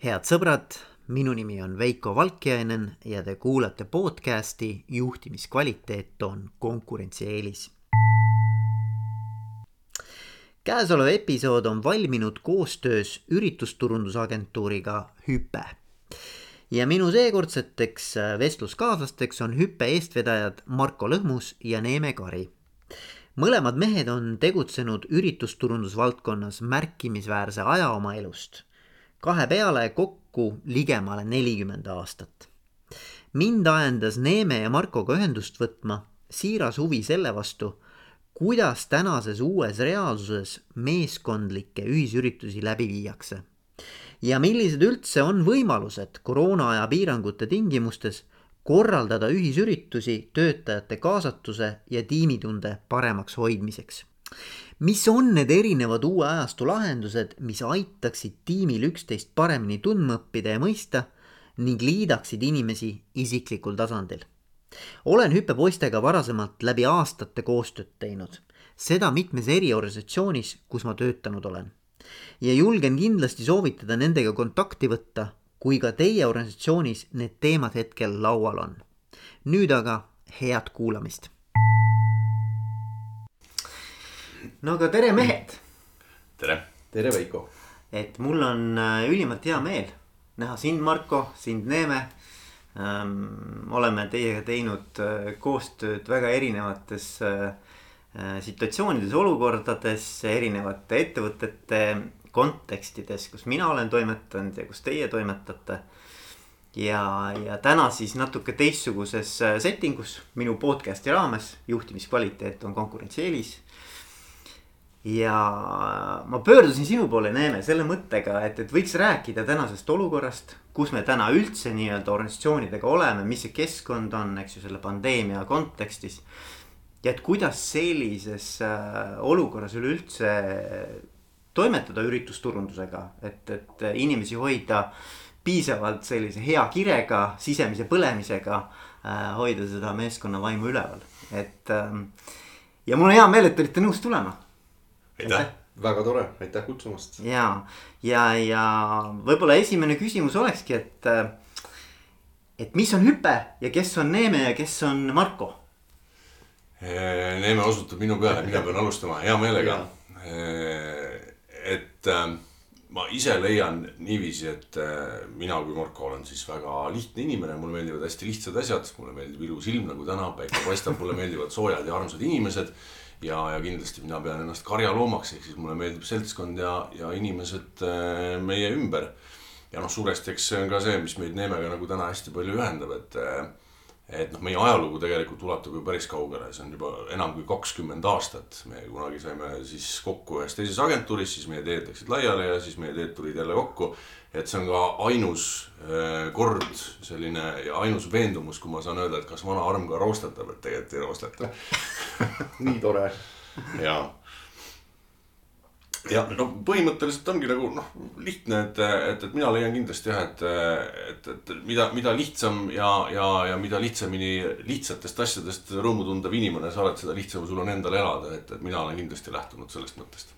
head sõbrad, minu nimi on Veiko Valkjainen ja te kuulate podcasti Juhtimiskvaliteet on konkurentsieelis. käesolev episood on valminud koostöös üritusturundusagentuuriga Hüpe. ja minu seekordseteks vestluskaaslasteks on Hüpe eestvedajad Marko Lõhmus ja Neeme Kari mõlemad mehed on tegutsenud üritusturundusvaldkonnas märkimisväärse aja oma elust kahe peale kokku ligemale nelikümmend aastat. mind ajendas Neeme ja Markoga ühendust võtma siiras huvi selle vastu, kuidas tänases uues reaalsuses meeskondlikke ühisüritusi läbi viiakse. ja millised üldse on võimalused koroonaaja piirangute tingimustes korraldada ühisüritusi töötajate kaasatuse ja tiimitunde paremaks hoidmiseks mis on need erinevad uue ajastu lahendused, mis aitaksid tiimil üksteist paremini tundma õppida ja mõista ning liidaksid inimesi isiklikul tasandil. olen hüppepoistega varasemalt läbi aastate koostööd teinud, seda mitmes eriorganisatsioonis, kus ma töötanud olen. ja julgen kindlasti soovitada nendega kontakti võtta, kui ka teie organisatsioonis need teemad hetkel laual on. nüüd aga head kuulamist no aga tere, mehed. tere. tere, Veiko. et mul on äh, ülimalt hea meel näha sind, Marko, sind, Neeme ähm,. oleme teiega teinud äh, koostööd väga erinevates äh, äh, situatsioonides, olukordades, erinevate ettevõtete kontekstides, kus mina olen toimetanud ja kus teie toimetate ja, ja täna siis natuke teistsuguses setting us minu podcast'i raames, juhtimiskvaliteet on konkurentsieelis ja ma pöördusin sinu poole, Neeme, selle mõttega, et, et võiks rääkida tänasest olukorrast, kus me täna üldse nii-öelda organisatsioonidega oleme, mis see keskkond on, eks ju, selle pandeemia kontekstis. ja et kuidas sellises äh, olukorras üleüldse toimetada üritusturundusega, et, et inimesi hoida piisavalt sellise hea kirega, sisemise põlemisega äh,. hoida seda meeskonna vaimu üleval, et ähm, ja mul on hea meel, et te olite nõus tulema aitäh. väga tore, aitäh kutsumast. ja, ja, ja võib-olla esimene küsimus olekski, et. et mis on hüpe ja kes on Neeme ja kes on Marko? Neeme osutab minu peale, mina pean alustama hea meelega. et äh, ma ise leian niiviisi, et äh, mina kui Marko olen siis väga lihtne inimene, mulle meeldivad hästi lihtsad asjad, mulle meeldib ilus ilm nagu täna, päike paistab, mulle meeldivad soojad ja armsad inimesed ja, ja kindlasti mina pean ennast karjaloomaks, ehk siis mulle meeldib seltskond ja, ja inimesed äh, meie ümber. ja noh, suuresti eks see on ka see, mis meid Neemega nagu täna hästi palju ühendab, et äh, et noh, meie ajalugu tegelikult ulatub ju päris kaugele, see on juba enam kui kakskümmend aastat. me kunagi saime siis kokku ühes teises agentuuris, siis meie teed läksid laiali ja siis meie teed tulid jälle kokku. et see on ka ainus äh, kord selline ja ainus veendumus, kui ma saan öelda, et kas vana arm ka roostetab, et tegelikult ei roosteta nii tore. jaa ja no põhimõtteliselt ongi nagu noh, lihtne, et, et, et mina leian kindlasti jah, et, et, et mida, mida lihtsam ja, ja, ja mida lihtsamini lihtsatest asjadest rõõmu tundev inimene sa oled, seda lihtsam sul on endal elada, et, et mina olen kindlasti lähtunud sellest mõttest.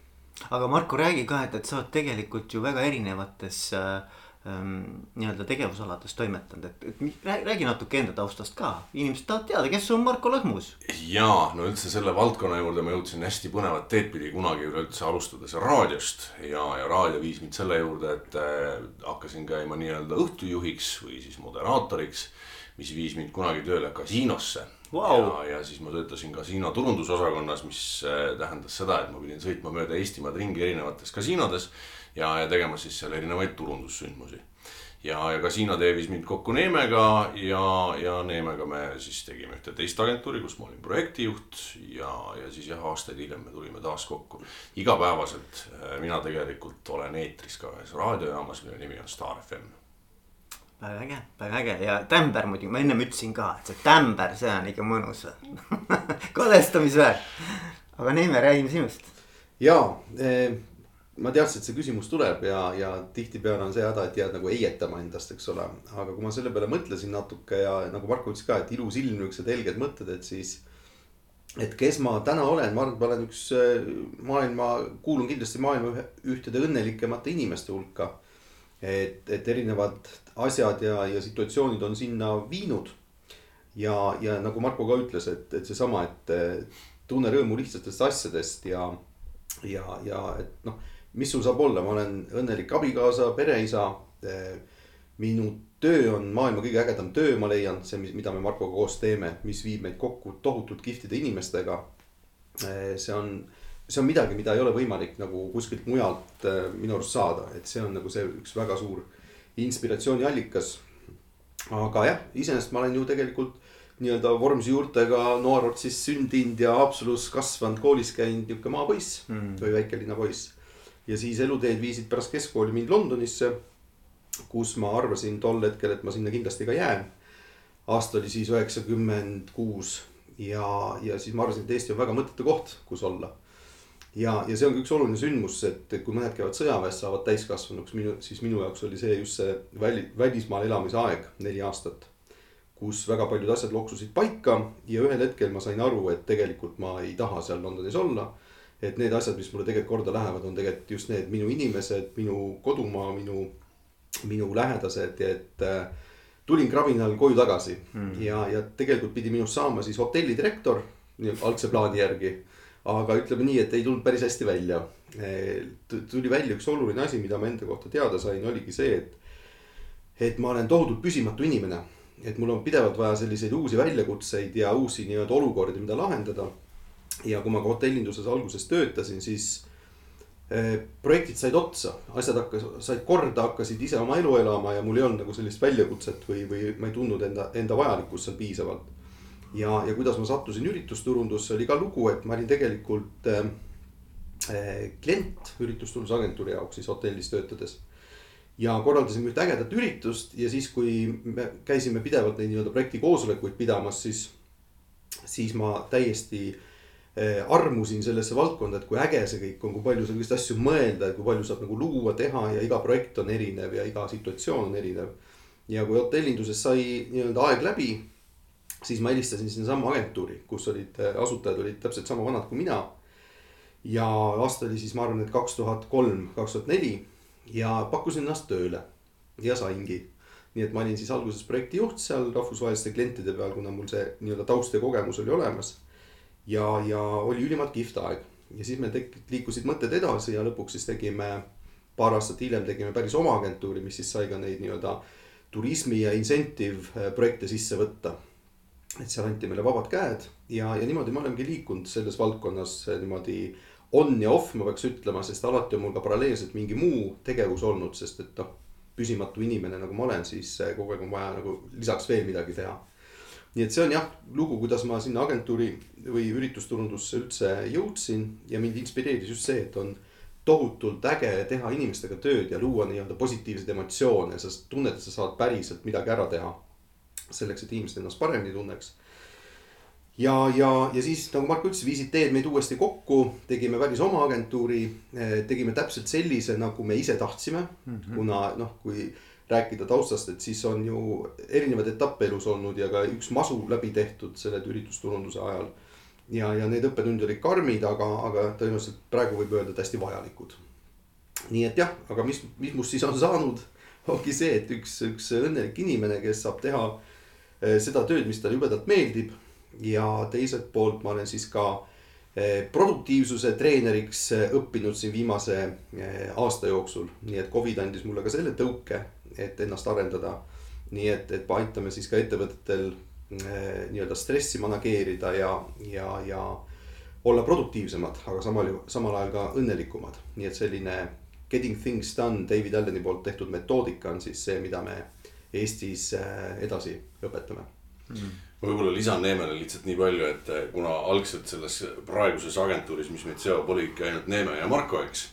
aga Marko, räägi ka, et, et sa oled tegelikult ju väga erinevates äh, ähm, nii-öelda tegevusalades toimetanud, et, et räägi natuke enda taustast ka, inimesed tahavad teada, kes on Marko Lõhmus. ja no üldse selle valdkonna juurde ma jõudsin hästi põnevat teed pidi kunagi üleüldse alustades raadiost. Ja, ja raadio viis mind selle juurde, et äh, hakkasin käima nii-öelda õhtujuhiks või siis moderaatoriks, mis viis mind kunagi tööle kasiinosse. Wow.. ja, ja siis ma töötasin kasiino turundusosakonnas, mis äh, tähendas seda, et ma pidin sõitma mööda Eestimaad ringi erinevates kasiinodes ja, ja tegema siis seal erinevaid turundussündmusi. ja, ja Kasiino teevis mind kokku Neemega ja, ja Neemega me siis tegime ühte teist agentuuri, kus ma olin projektijuht ja, ja siis jah, aastaid hiljem me tulime taas kokku. igapäevaselt äh, mina tegelikult olen eetris ka ühes raadiojaamas, mille nimi on Star FM väga äge, väga äge ja tämber muidugi, ma ennem ütlesin ka, et see tämber, see on ikka mõnus kadestamisväärt. aga Neeme, räägime sinust. ja eh, ma teadsin, et see küsimus tuleb ja, ja tihtipeale on see häda, et jääd nagu heietama endast, eks ole. aga kui ma selle peale mõtlesin natuke ja nagu Marko ütles ka, et ilus ilm, niuksed helged mõtted, et siis. et kes ma täna olen, ma arvan, et ma olen üks äh, maailma, kuulun kindlasti maailma ühtede õnnelikemate inimeste hulka. et, et erinevad asjad ja, ja situatsioonid on sinna viinud. ja, ja nagu Marko ka ütles, et, et seesama, et tunne rõõmu lihtsatest asjadest ja, ja, ja et noh, mis sul saab olla, ma olen õnnelik abikaasa, pereisa. minu töö on maailma kõige ägedam töö, ma leian, see, mida me Markoga koos teeme, mis viib meid kokku tohutult kihvtide inimestega. see on see on midagi, mida ei ole võimalik nagu kuskilt mujalt äh, minu arust saada, et see on nagu see üks väga suur inspiratsiooniallikas. aga jah, iseenesest ma olen ju tegelikult nii-öelda Vormsi juurtega Noorotsis sündinud ja Haapsalus kasvanud, koolis käinud nihuke maapoiss mm. või väikelinna poiss. Ja siis eluteed viisid pärast keskkooli mind Londonisse, kus ma arvasin tol hetkel, et ma sinna kindlasti ka jään. aasta oli siis üheksakümmend kuus ja, ja siis ma arvasin, et Eesti on väga mõttetu koht, kus olla ja, ja see on ka üks oluline sündmus, et kui mõned käivad sõjaväes, saavad täiskasvanuks, minu, siis minu jaoks oli see just see väli, välismaal elamise aeg, neli aastat. kus väga paljud asjad loksusid paika ja ühel hetkel ma sain aru, et tegelikult ma ei taha seal Londonis olla. Et need asjad, mis mulle tegelikult korda lähevad, on tegelikult just need minu inimesed, minu kodumaa, minu, minu lähedased, et äh, tulin krabinal koju tagasi mm. ja, ja tegelikult pidi minust saama siis hotellidirektor algse plaani järgi aga ütleme nii, et ei tulnud päris hästi välja. tuli välja üks oluline asi, mida ma enda kohta teada sain, oligi see, et, et ma olen tohutult püsimatu inimene. et mul on pidevalt vaja selliseid uusi väljakutseid ja uusi nii-öelda olukordi, mida lahendada. Ja kui ma ka hotellinduses alguses töötasin, siis eh, projektid said otsa, asjad hakkas, said korda, hakkasid ise oma elu elama ja mul ei olnud nagu sellist väljakutset või, või ma ei tundnud enda, enda vajalikkust seal piisavalt ja, ja kuidas ma sattusin üritusturundusse, oli ka lugu, et ma olin tegelikult äh, klient üritusturundusagentuuri jaoks siis hotellis töötades. ja korraldasime ühte ägedat üritust ja siis, kui me käisime pidevalt neid nii-öelda projekti koosolekuid pidamas, siis, siis ma täiesti äh, armusin sellesse valdkonda, et kui äge see kõik on, kui palju selliseid asju mõelda, kui palju saab nagu luua, teha ja iga projekt on erinev ja iga situatsioon on erinev. ja kui hotellinduses sai nii-öelda aeg läbi siis ma helistasin sinnasamma agentuuri, kus olid, äh, asutajad olid täpselt sama vanad kui mina. ja aasta oli siis, ma arvan, et kaks tuhat kolm, kaks tuhat neli ja pakkusin ennast tööle ja saingi. nii et ma olin siis alguses projektijuht seal rahvusvaheliste klientide peal, kuna mul see nii-öelda taust ja kogemus oli olemas. Ja, ja oli ülimalt kihvt aeg ja siis meil tek-, liikusid mõtted edasi ja lõpuks siis tegime, paar aastat hiljem tegime päris oma agentuuri, mis siis sai ka neid nii-öelda turismi ja incentive äh, projekte sisse võtta et seal anti meile vabad käed ja, ja niimoodi me olemegi liikunud selles valdkonnas niimoodi on ja off, ma peaks ütlema, sest alati on mul ka paralleelselt mingi muu tegevus olnud, sest et noh, püsimatu inimene, nagu ma olen, siis kogu aeg on vaja nagu lisaks veel midagi teha. Nii et see on jah, lugu, kuidas ma sinna agentuuri või üritusturundusse üldse jõudsin ja mind inspireeris just see, et on tohutult äge teha inimestega tööd ja luua nii-öelda positiivseid emotsioone, sest tunned, et sa saad päriselt midagi ära teha selleks, et inimesed ennast paremini tunneks. ja, ja, ja siis nagu Marko ütles, viisid teed meid uuesti kokku, tegime päris oma agentuuri, eh, tegime täpselt sellise, nagu me ise tahtsime mm, -hmm. kuna noh, kui rääkida taustast, et siis on ju erinevaid etappe elus olnud ja ka üks masu läbi tehtud selle üritusturunduse ajal. ja, ja need õppetunnid olid karmid, aga, aga tõenäoliselt praegu võib öelda, et hästi vajalikud. nii et jah, aga mis, mis must siis on saanud, ongi see, et üks, üks õnnelik inimene, kes saab teha Eh, seda tööd, mis talle jubedalt meeldib. ja teiselt poolt ma olen siis ka eh, produktiivsuse treeneriks eh, õppinud siin viimase aasta jooksul, nii et Covid andis mulle ka selle tõuke, et ennast arendada. nii et, et me aitame siis ka ettevõtetel nii-öelda stressi manageerida ja, ja, ja olla produktiivsemad, aga samal, samal ajal ka õnnelikumad, nii et selline getting things done David Alleni poolt tehtud metoodika on siis see, mida me Eestis äh, edasi õpetame mm.. ma võib-olla lisan Neemele lihtsalt nii palju, et äh, kuna algselt selles praeguses agentuuris, mis meid seob, olidki ainult Neeme ja Marko, eks.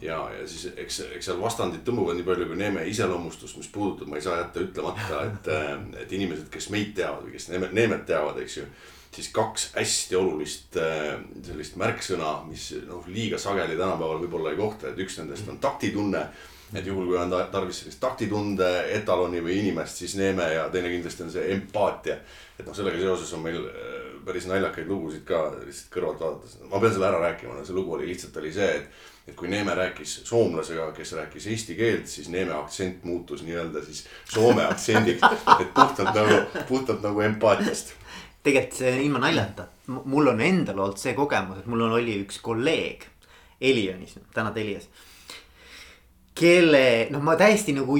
Ja, ja siis eks, eks seal vastandid tõmbuvad nii palju kui Neeme iseloomustust, mis puudutab, ma ei saa jätta ütlemata, et, äh, et inimesed, kes meid teavad või kes Neemet, Neemet teavad, eks ju siis kaks hästi olulist sellist märksõna, mis noh, liiga sageli tänapäeval võib-olla ei kohta, et üks nendest on taktitunne et juhul, kui on tarvis sellist taktitunde etaloni või inimest, siis Neeme ja teine kindlasti on see empaatia. et noh, sellega seoses on meil äh, päris naljakaid lugusid ka lihtsalt kõrvalt vaadates. ma pean selle ära rääkima, no see lugu oli lihtsalt oli see, et, et kui Neeme rääkis soomlasega, kes rääkis eesti keelt, siis Neeme aktsent muutus nii-öelda siis soome aktsendiks. et puhtalt nagu, puhtalt nagu empaatiast tegelikult see ilma naljata, mul on endal olnud see kogemus, et mul on, oli üks kolleeg Elionis, tänad Elias. kelle, noh, ma täiesti nagu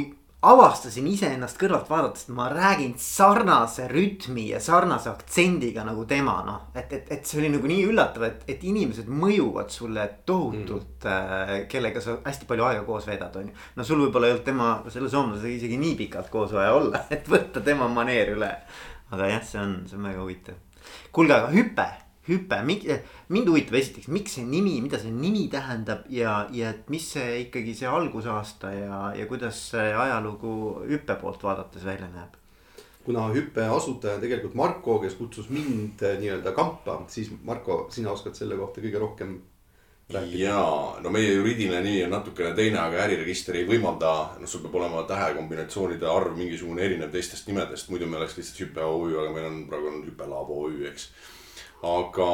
avastasin iseennast kõrvalt vaadates, et ma räägin sarnase rütmi ja sarnase aktsendiga nagu tema, noh. et, et, et see oli nagu nii üllatav, et, et inimesed mõjuvad sulle tohutult mm., äh, kellega sa hästi palju aega koos veedad, on ju. no sul võib-olla ei olnud tema, selle soomlasega isegi nii pikalt koos vaja olla, et võtta tema maneer üle. aga jah, see on, see on väga huvitav. kuulge, aga hüpe hüpe, mind huvitab esiteks, miks see nimi, mida see nimi tähendab ja, ja et mis see ikkagi see algusaasta ja, ja kuidas see ajalugu hüppe poolt vaadates välja näeb? kuna hüppe asutaja on tegelikult Marko, kes kutsus mind eh, nii-öelda kampa, siis Marko, sina oskad selle kohta kõige rohkem ja no meie juriidiline nimi on natukene teine, aga äriregister ei võimalda, noh, sul peab olema tähekombinatsioonide arv mingisugune erinev teistest nimedest, muidu me oleks lihtsalt hüpe OÜ, aga meil on praegu on hüpe Lab OÜ, eks aga,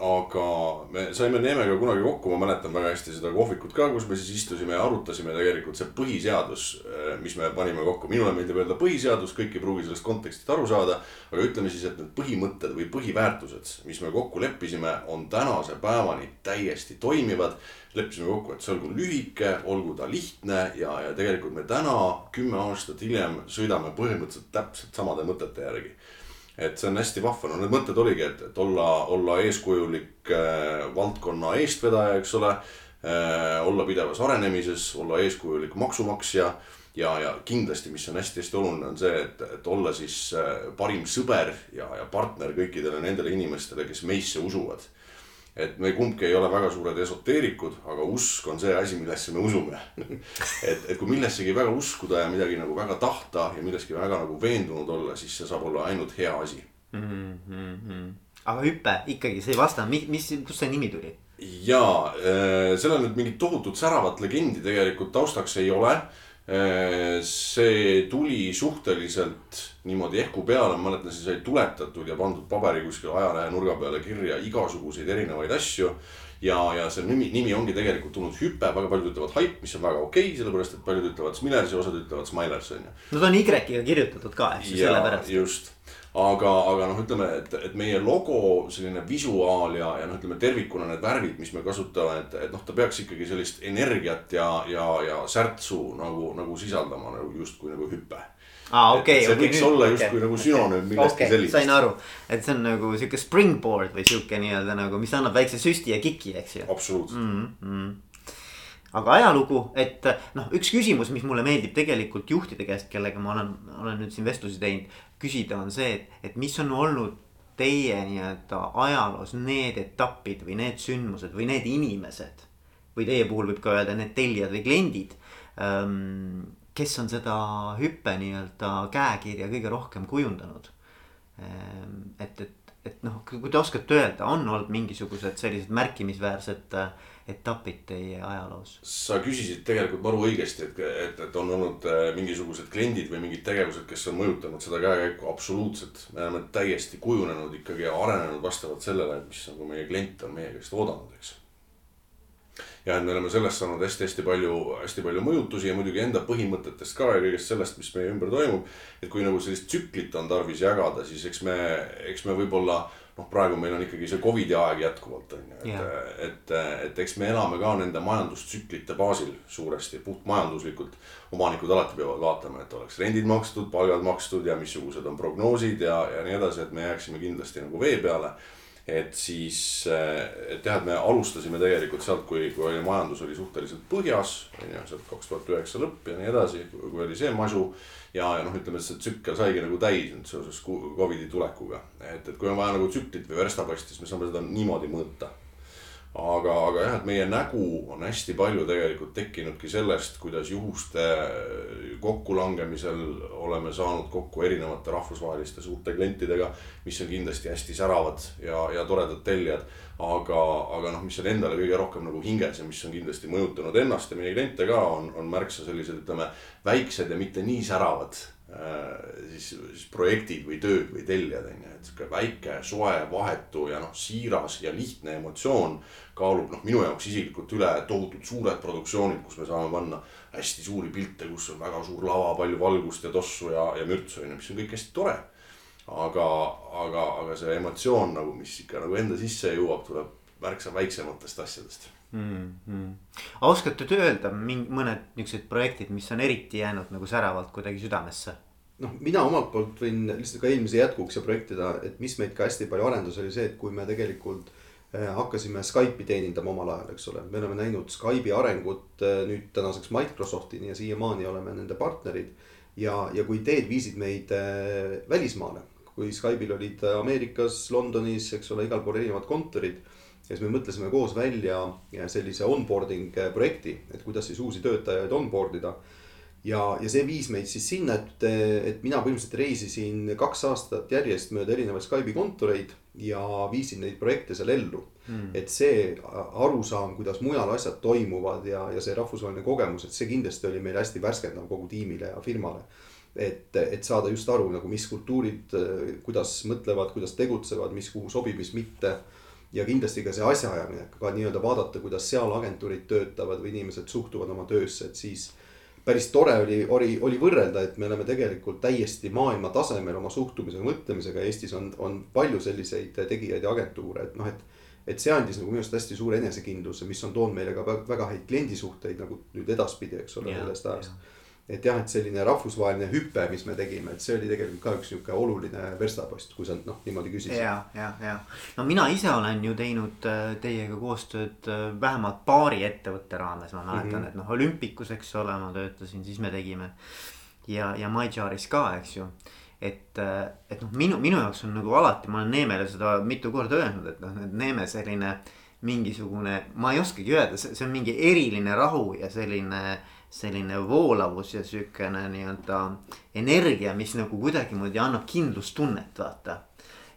aga me saime Neemega kunagi kokku, ma mäletan väga hästi seda kohvikut ka, kus me siis istusime ja arutasime tegelikult see põhiseadus, eh, mis me panime kokku. minule meeldib öelda põhiseadus, kõik ei pruugi sellest kontekstist aru saada. aga ütleme siis, et need põhimõtted või põhiväärtused, mis me kokku leppisime, on tänase päevani täiesti toimivad. leppisime kokku, et see olgu lühike, olgu ta lihtne ja, ja tegelikult me täna, kümme aastat hiljem sõidame põhimõtteliselt täpselt samade mõtete järgi et see on hästi vahva, no need mõtted oligi, et, et olla, olla eeskujulik äh, valdkonna eestvedaja, eks ole äh,. olla pidevas arenemises, olla eeskujulik maksumaksja ja, ja kindlasti, mis on hästi-hästi oluline, on see, et, et olla siis äh, parim sõber ja, ja partner kõikidele nendele inimestele, kes meisse usuvad et me kumbki ei ole väga suured esoteerikud, aga usk on see asi, millesse me usume et, et kui millessegi väga uskuda ja midagi nagu väga tahta ja milleski väga nagu veendunud olla, siis see saab olla ainult hea asi mm. -hmm. aga hüpe ikkagi, see ei vasta, mis, mis, kust see nimi tuli? ja äh, sellel nüüd mingit tohutut säravat legendi tegelikult taustaks ei ole see tuli suhteliselt niimoodi ehku peale, ma mäletan, see sai tuletatud ja pandud paberi kuskil ajalehe nurga peale kirja igasuguseid erinevaid asju. ja, ja see nimi, nimi ongi tegelikult tulnud hüpe, väga paljud ütlevad haip, mis on väga okei okay,, sellepärast et paljud ütlevad Smilers ja osad ütlevad Smilers on ju. no ta on Y-ga kirjutatud ka, eks ju, sellepärast. just aga, aga noh, ütleme, et, et meie logo selline visuaal ja, ja noh, ütleme tervikuna need värvid, mis me kasutame, et, et noh, ta peaks ikkagi sellist energiat ja, ja, ja särtsu nagu, nagu sisaldama nagu justkui nagu hüpe aa ah,, okei okay,. see okay, võiks nüüd, olla justkui okay. nagu sünonüüm millestki okay, sellisest. sain aru, et see on nagu sihuke springboard või sihuke nii-öelda nagu, mis annab väikse süsti ja kiki, eks ju. absoluutselt mm. -hmm aga ajalugu, et noh, üks küsimus, mis mulle meeldib tegelikult juhtide käest, kellega ma olen, olen nüüd siin vestlusi teinud küsida, on see, et, et mis on olnud teie nii-öelda ajaloos need etapid või need sündmused või need inimesed. või teie puhul võib ka öelda need tellijad või kliendid. Ähm, kes on seda hüppe nii-öelda käekirja kõige rohkem kujundanud. Ähm, et, et, et noh, kui te oskate öelda, on olnud mingisugused sellised märkimisväärsed äh, etapid teie ajaloos? sa küsisid tegelikult maru õigesti, et, et, et on olnud äh, mingisugused kliendid või mingid tegevused, kes on mõjutanud seda käekäiku, absoluutselt. me oleme täiesti kujunenud ikkagi ja arenenud vastavalt sellele, mis nagu meie klient on meie käest oodanud, eks. ja et me oleme sellest saanud hästi-hästi palju, hästi palju mõjutusi ja muidugi enda põhimõtetest ka ja kõigest sellest, mis meie ümber toimub. et kui nagu sellist tsüklit on tarvis jagada, siis eks me, eks me võib-olla noh, praegu meil on ikkagi see Covidi aeg jätkuvalt on ju, et, et, et eks me elame ka nende majandustsüklite baasil suuresti, puhtmajanduslikult. omanikud alati peavad vaatama, et oleks rendid makstud, palgad makstud ja missugused on prognoosid ja, ja nii edasi, et me jääksime kindlasti nagu vee peale et siis, et jah, et me alustasime tegelikult sealt, kui, kui oli majandus oli suhteliselt põhjas, on ju, sealt kaks tuhat üheksa lõpp ja nii edasi, kui oli see masu. ja, ja noh, ütleme, see tsükkel saigi nagu täis nüüd seoses Covidi tulekuga, et, et kui on vaja nagu tsüklit või verstapasti, siis me saame seda niimoodi mõõta aga, aga jah, et meie nägu on hästi palju tegelikult tekkinudki sellest, kuidas juhuste kokkulangemisel oleme saanud kokku erinevate rahvusvaheliste suurte klientidega. mis on kindlasti hästi säravad ja, ja toredad tellijad. aga, aga noh, mis on endale kõige rohkem nagu hinges ja mis on kindlasti mõjutanud ennast ja meie kliente ka on, on märksa sellised, ütleme väiksed ja mitte nii säravad siis, siis projektid või tööd või tellijad on ju, et sihuke väike, soe, vahetu ja noh, siiras ja lihtne emotsioon kaalub noh, minu jaoks isiklikult üle tohutult suured produktsioonid, kus me saame panna hästi suuri pilte, kus on väga suur lava, palju valgust ja tossu ja, ja mürtsu on ju, mis on kõik hästi tore. aga, aga, aga see emotsioon nagu, mis ikka nagu enda sisse jõuab, tuleb märksa väiksematest asjadest mm. -hmm. oskate te öelda mingi mõned niisugused projektid, mis on eriti jäänud nagu säravalt kuidagi südamesse? noh, mina omalt poolt võin lihtsalt ka eelmise jätkuks ja projektida, et mis meid ka hästi palju arendas, oli see, et kui me tegelikult eh, hakkasime Skype'i teenindama omal ajal, eks ole, me oleme näinud Skype'i arengut eh, nüüd tänaseks Microsoftini ja siiamaani oleme nende partnerid. ja, ja kui ideed viisid meid eh, välismaale, kui Skype'il olid Ameerikas, Londonis, eks ole, igal pool erinevad kontorid ja siis me mõtlesime koos välja sellise onboarding projekti, et kuidas siis uusi töötajaid onboard ida. ja, ja see viis meid siis sinna, et, et mina põhimõtteliselt reisisin kaks aastat järjest mööda erinevaid Skype'i kontoreid ja viisin neid projekte seal ellu. Mm.. et see arusaam, kuidas mujal asjad toimuvad ja, ja see rahvusvaheline kogemus, et see kindlasti oli meile hästi värskendav kogu tiimile ja firmale. Et, et saada just aru nagu, mis kultuurid, kuidas mõtlevad, kuidas tegutsevad, mis kuhu sobib, mis mitte ja kindlasti ka see asjaajamine, ka nii-öelda vaadata, kuidas seal agentuurid töötavad või inimesed suhtuvad oma töösse, et siis. päris tore oli, oli, oli võrrelda, et me oleme tegelikult täiesti maailma tasemel oma suhtumise ja mõtlemisega, Eestis on, on palju selliseid tegijaid ja agentuure, et noh, et. et see andis nagu minu arust hästi suure enesekindluse, mis on toonud meile ka väga häid kliendisuhteid nagu nüüd edaspidi, eks ole, sellest ajast et jah, et selline rahvusvaheline hüpe, mis me tegime, et see oli tegelikult ka üks nihuke oluline verstapost, kui sa noh niimoodi küsisid. ja, ja, ja no mina ise olen ju teinud äh, teiega koostööd äh, vähemalt paari ettevõtte raames, ma mäletan mm, -hmm. et noh, Olümpikus, eks ole, ma töötasin, siis me tegime. ja, ja MyJaris ka, eks ju et, äh, et noh, minu, minu jaoks on nagu alati, ma olen Neemele seda mitu korda öelnud, et noh, et Neeme selline mingisugune, ma ei oskagi öelda, see on mingi eriline rahu ja selline äh, selline voolavus ja sihukene nii-öelda energia, mis nagu kuidagimoodi annab kindlustunnet, vaata.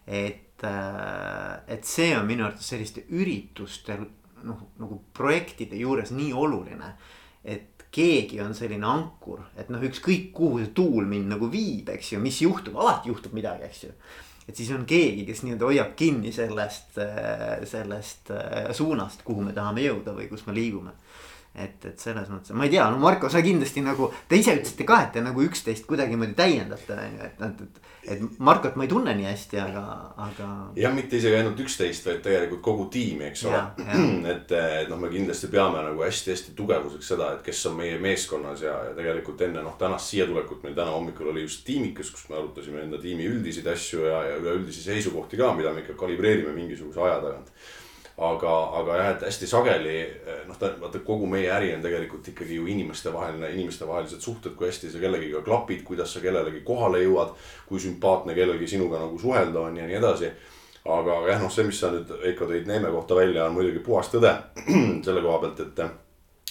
et, äh, et see on minu arvates selliste ürituste noh, nagu projektide juures nii oluline. et keegi on selline ankur, et noh, ükskõik kuhu see tuul mind nagu viib, eks ju, mis juhtub, alati juhtub midagi, eks ju et siis on keegi, kes nii-öelda hoiab kinni sellest, äh, sellest äh, suunast, kuhu me tahame jõuda või kus me liigume et, et selles mõttes, ma ei tea, no Marko, sa kindlasti nagu, te ise ütlesite ka, et te nagu üksteist kuidagimoodi täiendate, et, et, et. et Markot ma ei tunne nii hästi, aga, aga. jah, mitte isegi ainult üksteist, vaid tegelikult kogu tiimi, eks ole. et, et noh, me kindlasti peame nagu hästi-hästi tugevuseks seda, et kes on meie meeskonnas ja, ja tegelikult enne noh, tänast siia tulekut meil täna hommikul oli just tiimikas, kus me arutasime enda tiimi üldiseid asju ja, ja üleüldisi seisukohti ka, mida me ikka kalibreerime mingisuguse aja tagant aga, aga jah, et hästi sageli noh, ta vaata kogu meie äri on tegelikult ikkagi ju inimestevaheline, inimestevahelised suhted, kui hästi sa kellegiga klapid, kuidas sa kellelegi kohale jõuad. kui sümpaatne kellelgi sinuga nagu suhelda on ja nii edasi. aga jah, noh, see, mis sa nüüd Veiko tõid Neeme kohta välja, on muidugi puhas tõde selle koha pealt, et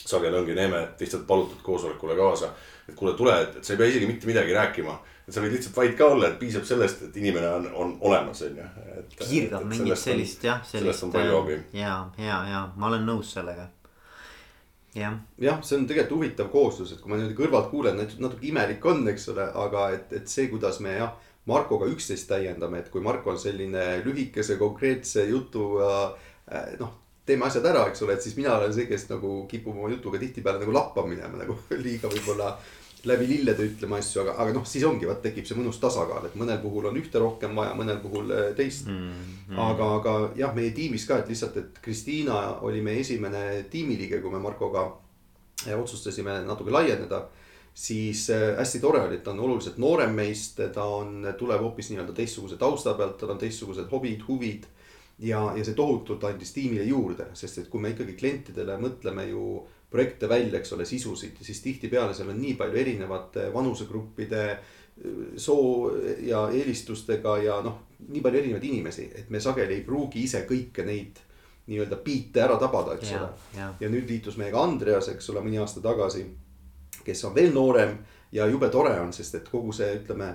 sageli ongi Neeme lihtsalt palutud koosolekule kaasa. et kuule, tule, et sa ei pea isegi mitte midagi rääkima et sa võid lihtsalt vait ka olla, et piisab sellest, et inimene on, on olemas, on ju. piirkab mingit sellist jah, sellist. sellest on palju abi. ja, ja, ja ma olen nõus sellega. jah. jah, see on tegelikult huvitav kooslus, et kui ma niimoodi kõrvalt kuulen, natuke imelik on, eks ole, aga et, et see, kuidas me jah. Markoga üksteist täiendame, et kui Marko on selline lühikese konkreetse jutuga äh, noh teeme asjad ära, eks ole, et siis mina olen see, kes nagu kipub oma jutuga tihtipeale nagu lappama minema nagu liiga võib-olla läbi lillede ütlema asju, aga, aga noh, siis ongi, vaat tekib see mõnus tasakaal, et mõnel puhul on ühte rohkem vaja, mõnel puhul äh, teist mm. -hmm. aga, aga jah, meie tiimis ka, et lihtsalt, et Kristiina oli meie esimene tiimiliige, kui me Markoga äh, otsustasime natuke laieneda. siis äh, hästi tore oli, et ta on oluliselt noorem meist, ta on, tuleb hoopis nii-öelda teistsuguse tausta pealt, tal on teistsugused hobid, huvid ja, ja see tohutult andis tiimile juurde, sest et kui me ikkagi klientidele mõtleme ju projekte välja, eks ole, sisusid, siis tihtipeale seal on nii palju erinevate vanusegruppide, soo ja eelistustega ja noh, nii palju erinevaid inimesi, et me sageli ei pruugi ise kõike neid nii-öelda biite ära tabada, eks ja, ole. ja nüüd liitus meiega Andreas, eks ole, mõni aasta tagasi, kes on veel noorem ja jube tore on, sest et kogu see, ütleme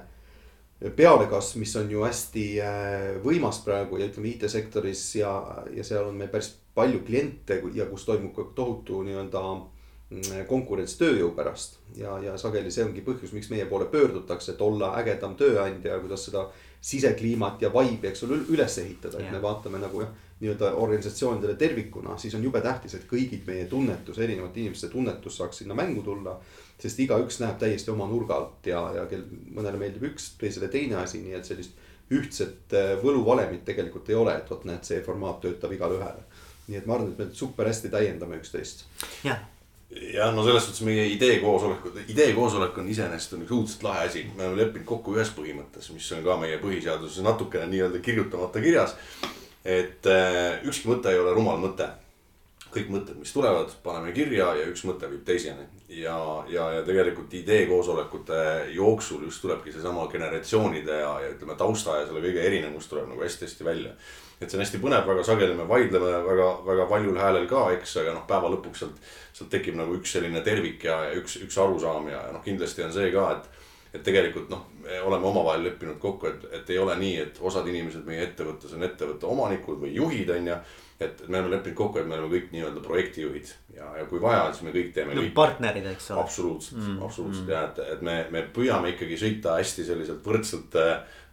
pealekasv, mis on ju hästi äh, võimas praegu ja ütleme IT-sektoris ja, ja seal on meil päris palju kliente ja kus toimub ka tohutu nii-öelda mm, konkurents tööjõu pärast. ja, ja sageli see ongi põhjus, miks meie poole pöördutakse, et olla ägedam tööandja ja kuidas seda sisekliimat ja vibe'i, eks ole, üles ehitada, et me vaatame nagu jah nii-öelda organisatsioonidele tervikuna, siis on jube tähtis, et kõigid meie tunnetus, erinevate inimeste tunnetus saaks sinna mängu tulla. sest igaüks näeb täiesti oma nurga alt ja, ja kel mõnele meeldib üks, teisele teine asi, nii et sellist ühtset äh, võluvalemit tegelikult ei ole, et vot näed, see formaat töötab igale ühele. Nii et ma arvan, et me super hästi täiendame üksteist. jah ja no selles suhtes meie idee koosolek, idee koosolek on iseenesest on üks õudselt lahe asi, me oleme leppinud kokku ühes põhimõttes, mis on ka meie põhiseaduses natukene nii-öelda kirjutamata kirjas et äh, ükski mõte ei ole rumal mõte. kõik mõtted, mis tulevad, paneme kirja ja üks mõte viib teiseni. ja, ja, ja tegelikult idee koosolekute jooksul just tulebki seesama generatsioonide ja, ja ütleme tausta ja selle kõige erinevus tuleb nagu hästi-hästi välja. Et see on hästi põnev, väga sageli me vaidleme väga, väga valjul häälel ka, eks, aga noh, päeva lõpuks sealt, sealt tekib nagu üks selline tervik ja, ja üks, üks arusaam ja, ja noh, kindlasti on see ka, et et tegelikult noh, me oleme omavahel leppinud kokku, et, et ei ole nii, et osad inimesed meie ettevõttes on ettevõtte omanikud või juhid, on ju. Et me oleme leppinud kokku, et me oleme kõik nii-öelda projektijuhid ja, ja kui vaja, siis me kõik teeme no,. partnerid, eks ole. absoluutselt mm,, absoluutselt mm. ja et, et me, me püüame ikkagi sõita hästi selliselt võrdselt,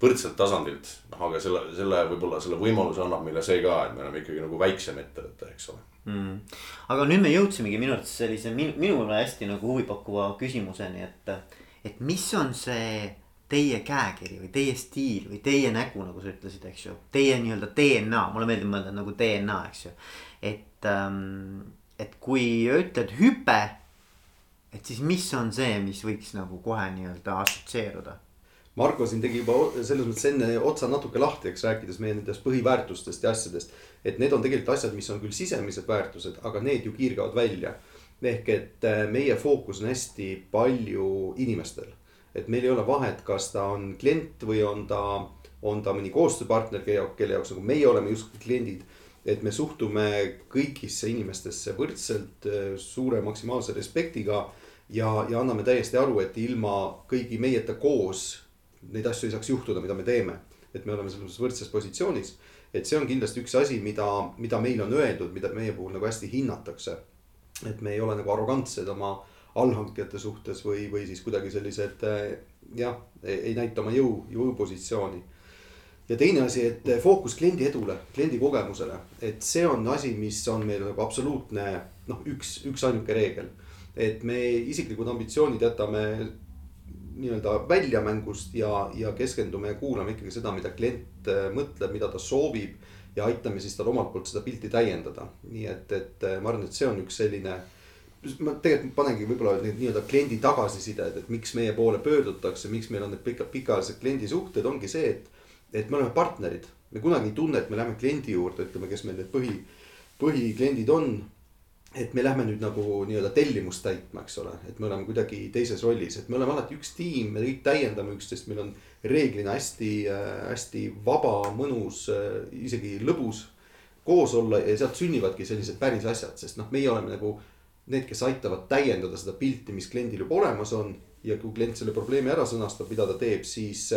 võrdselt tasandilt. noh, aga selle, selle võib-olla selle võimaluse annab meile see ka, et me oleme ikkagi nagu väiksem ettevõte, eks ole mm.. aga nüüd me jõudsimegi minu arvates sellise min, minule hästi nagu huvipakkuva küsimuseni, et et mis on see teie käekiri või teie stiil või teie nägu, nagu sa ütlesid, eks ju. Teie nii-öelda DNA, mulle meeldib mõelda nagu DNA, eks ju. et ähm,, et kui ütled hüpe, et siis mis on see, mis võiks nagu kohe nii-öelda assotsieeruda? Marko siin tegi juba selles mõttes enne otsa natuke lahti, eks rääkides meie nendest põhiväärtustest ja asjadest. et need on tegelikult asjad, mis on küll sisemised väärtused, aga need ju kiirgavad välja ehk et äh, meie fookus on hästi palju inimestel. Et meil ei ole vahet, kas ta on klient või on ta, on ta mõni koostööpartner, kelle jaoks nagu meie oleme justkui kliendid. et me suhtume kõigisse inimestesse võrdselt, äh, suure maksimaalse respektiga. ja, ja anname täiesti aru, et ilma kõigi meieta koos neid asju ei saaks juhtuda, mida me teeme. et me oleme selles mõttes võrdses positsioonis. et see on kindlasti üks asi, mida, mida meile on öeldud, mida meie puhul nagu hästi hinnatakse et me ei ole nagu arrogantsed oma allhankijate suhtes või, või siis kuidagi sellised eh, jah, ei näita oma jõu, jõupositsiooni. ja teine asi, et fookus kliendi edule, kliendi kogemusele, et see on asi, mis on meil nagu absoluutne noh, üks, üksainukene reegel. et me isiklikud ambitsioonid jätame nii-öelda välja mängust ja, ja keskendume ja kuulame ikkagi seda, mida klient eh, mõtleb, mida ta soovib ja aitame siis tal omalt poolt seda pilti täiendada. nii et, et ma arvan, et see on üks selline. Ma tegelikult panengi võib-olla need nii-öelda kliendi tagasisided, et miks meie poole pöördutakse, miks meil on need pika, pikaajalised kliendisuhted, ongi see, et. et me oleme partnerid, me kunagi ei tunne, et me läheme kliendi juurde, ütleme, kes meil need põhi, põhikliendid on et me lähme nüüd nagu nii-öelda tellimust täitma, eks ole, et me oleme kuidagi teises rollis, et me oleme alati üks tiim, me kõik täiendame üksteist, meil on reeglina hästi, hästi vaba, mõnus, isegi lõbus koos olla ja sealt sünnivadki sellised päris asjad, sest noh, meie oleme nagu need, kes aitavad täiendada seda pilti, mis kliendil juba olemas on. ja kui klient selle probleemi ära sõnastab, mida ta teeb, siis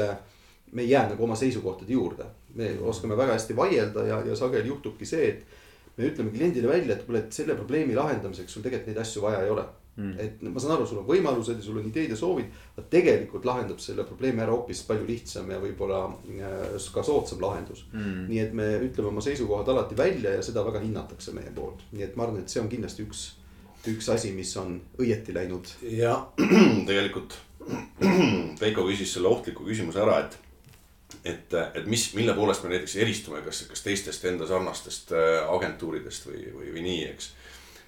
me ei jää nagu oma seisukohtade juurde. me oskame väga hästi vaielda ja, ja sageli juhtubki see, et me ütleme kliendile välja, et kuule, et selle probleemi lahendamiseks sul tegelikult neid asju vaja ei ole mm.. et ma saan aru, sul on võimalused ja sul on ideed ja soovid, aga tegelikult lahendab selle probleemi ära hoopis palju lihtsam ja võib-olla äh, ka soodsam lahendus mm.. nii et me ütleme oma seisukohad alati välja ja seda väga hinnatakse meie poolt, nii et ma arvan, et see on kindlasti üks, üks asi, mis on õieti läinud. ja tegelikult Veiko küsis selle ohtliku küsimuse ära, et et, et mis, mille poolest me näiteks eristume, kas, kas teistest enda sarnastest äh, agentuuridest või, või, või nii, eks.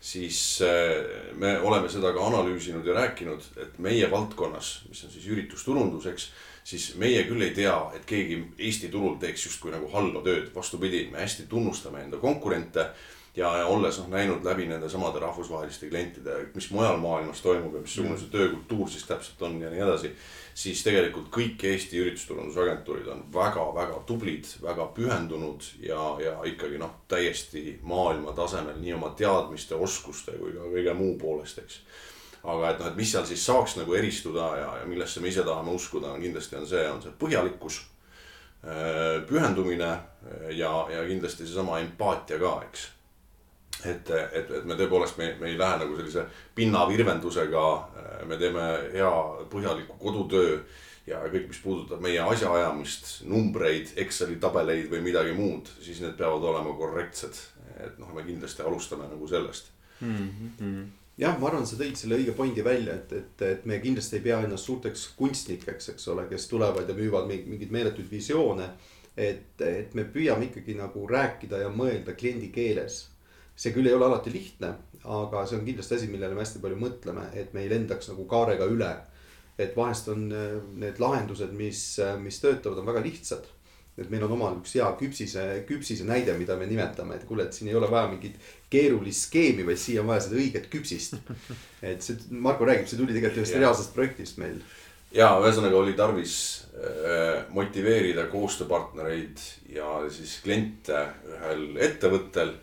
siis äh, me oleme seda ka analüüsinud ja rääkinud, et meie valdkonnas, mis on siis üritusturundus, eks. siis meie küll ei tea, et keegi Eesti turul teeks justkui nagu halba tööd, vastupidi, me hästi tunnustame enda konkurente ja, ja olles noh näinud läbi nende samade rahvusvaheliste klientide, mis mujal maailmas toimub ja missugune mm. see töökultuur siis täpselt on ja nii edasi siis tegelikult kõik Eesti üritusturundusagentuurid on väga-väga tublid, väga pühendunud ja, ja ikkagi noh, täiesti maailma tasemel nii oma teadmiste, oskuste kui ka kõige muu poolest, eks. aga et noh, et mis seal siis saaks nagu eristuda ja, ja millesse me ise tahame uskuda, on kindlasti on see, on see põhjalikkus. Pühendumine ja, ja kindlasti seesama empaatia ka, eks et, et, et me tõepoolest, me, me ei lähe nagu sellise pinnavirvendusega, me teeme hea põhjaliku kodutöö ja kõik, mis puudutab meie asjaajamist, numbreid, Exceli tabeleid või midagi muud, siis need peavad olema korrektsed. et noh, me kindlasti alustame nagu sellest mm. -hmm. jah, ma arvan, sa tõid selle õige pointi välja, et, et, et me kindlasti ei pea ennast suurteks kunstnikeks, eks ole, kes tulevad ja müüvad mingeid meeletuid visioone. et, et me püüame ikkagi nagu rääkida ja mõelda kliendi keeles see küll ei ole alati lihtne, aga see on kindlasti asi, millele me hästi palju mõtleme, et me ei lendaks nagu kaarega üle. et vahest on äh, need lahendused, mis, äh, mis töötavad, on väga lihtsad. et meil on omal üks hea küpsise, küpsise näide, mida me nimetame, et kuule, et siin ei ole vaja mingit keerulist skeemi, vaid siia on vaja seda õiget küpsist. et see, Marko räägib, see tuli tegelikult ühest reaalsest projektist meil ja ühesõnaga oli tarvis äh, motiveerida koostööpartnereid ja siis kliente ühel ettevõttel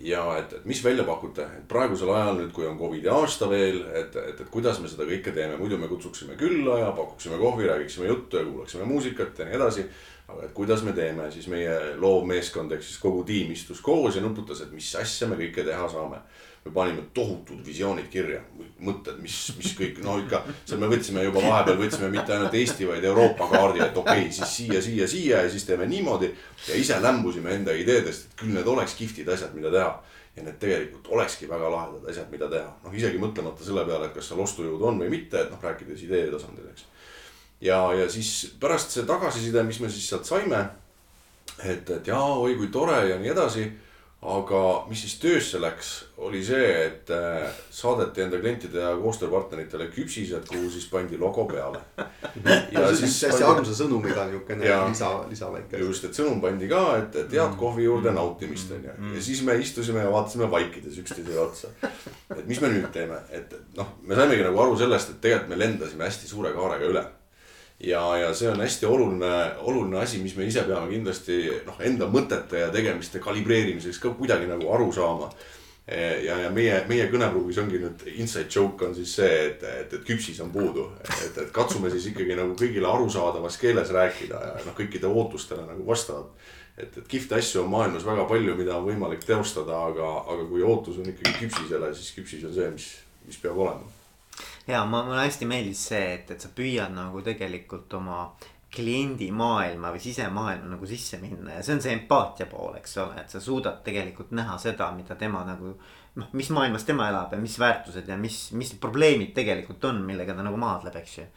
ja et, et mis välja pakute, et praegusel ajal nüüd, kui on Covidi aasta veel, et, et, et kuidas me seda kõike teeme, muidu me kutsuksime külla ja pakuksime kohvi, räägiksime juttu ja kuulaksime muusikat ja nii edasi. aga et kuidas me teeme, siis meie loovmeeskond ehk siis kogu tiim istus koos ja nuputas, et mis asja me kõike teha saame me panime tohutud visioonid kirja, mõtted, mis, mis kõik, no ikka, seal me võtsime juba vahepeal võtsime mitte ainult Eesti, vaid Euroopa kaardi, et okei okay,, siis siia, siia, siia ja siis teeme niimoodi. ja ise lämbusime enda ideedest, et küll need oleks kihvtid asjad, mida teha. ja need tegelikult olekski väga lahedad asjad, mida teha, noh isegi mõtlemata selle peale, et kas seal ostujõudu on või mitte, et noh, rääkides idee tasandil, eks. ja, ja siis pärast see tagasiside, mis me siis sealt saime. et, et jaa, oi kui tore ja nii edasi aga mis siis töösse läks, oli see, et äh, saadeti enda klientide ja koostööpartneritele küpsised, kuhu siis pandi logo peale. ja siis hästi armsa sõnumiga niukene lisa, lisa väike. just, et sõnum pandi ka, et, et head mm. kohvi juurde mm. nautimist on ju. ja siis me istusime ja vaatasime vaikides üksteisele otsa. et mis me nüüd teeme, et noh, me saimegi nagu aru sellest, et tegelikult me lendasime hästi suure kaarega üle ja, ja see on hästi oluline, oluline asi, mis me ise peame kindlasti noh, enda mõtete ja tegemiste kalibreerimiseks ka kuidagi nagu aru saama. ja, ja meie, meie kõnepruugis ongi nüüd inside joke on siis see, et, et, et küpsis on puudu. et, et katsume siis ikkagi nagu kõigile arusaadavas keeles rääkida ja noh, kõikide ootustele nagu vastavalt. et, et kihvte asju on maailmas väga palju, mida on võimalik teostada, aga, aga kui ootus on ikkagi küpsisele, siis küpsis on see, mis, mis peab olema ja ma, mulle hästi meeldis see, et, et sa püüad nagu tegelikult oma kliendi maailma või sisemaailma nagu sisse minna ja see on see empaatia pool, eks ole, et sa suudad tegelikult näha seda, mida tema nagu. noh, mis maailmas tema elab ja mis väärtused ja mis, mis probleemid tegelikult on, millega ta nagu maadleb, eks ju.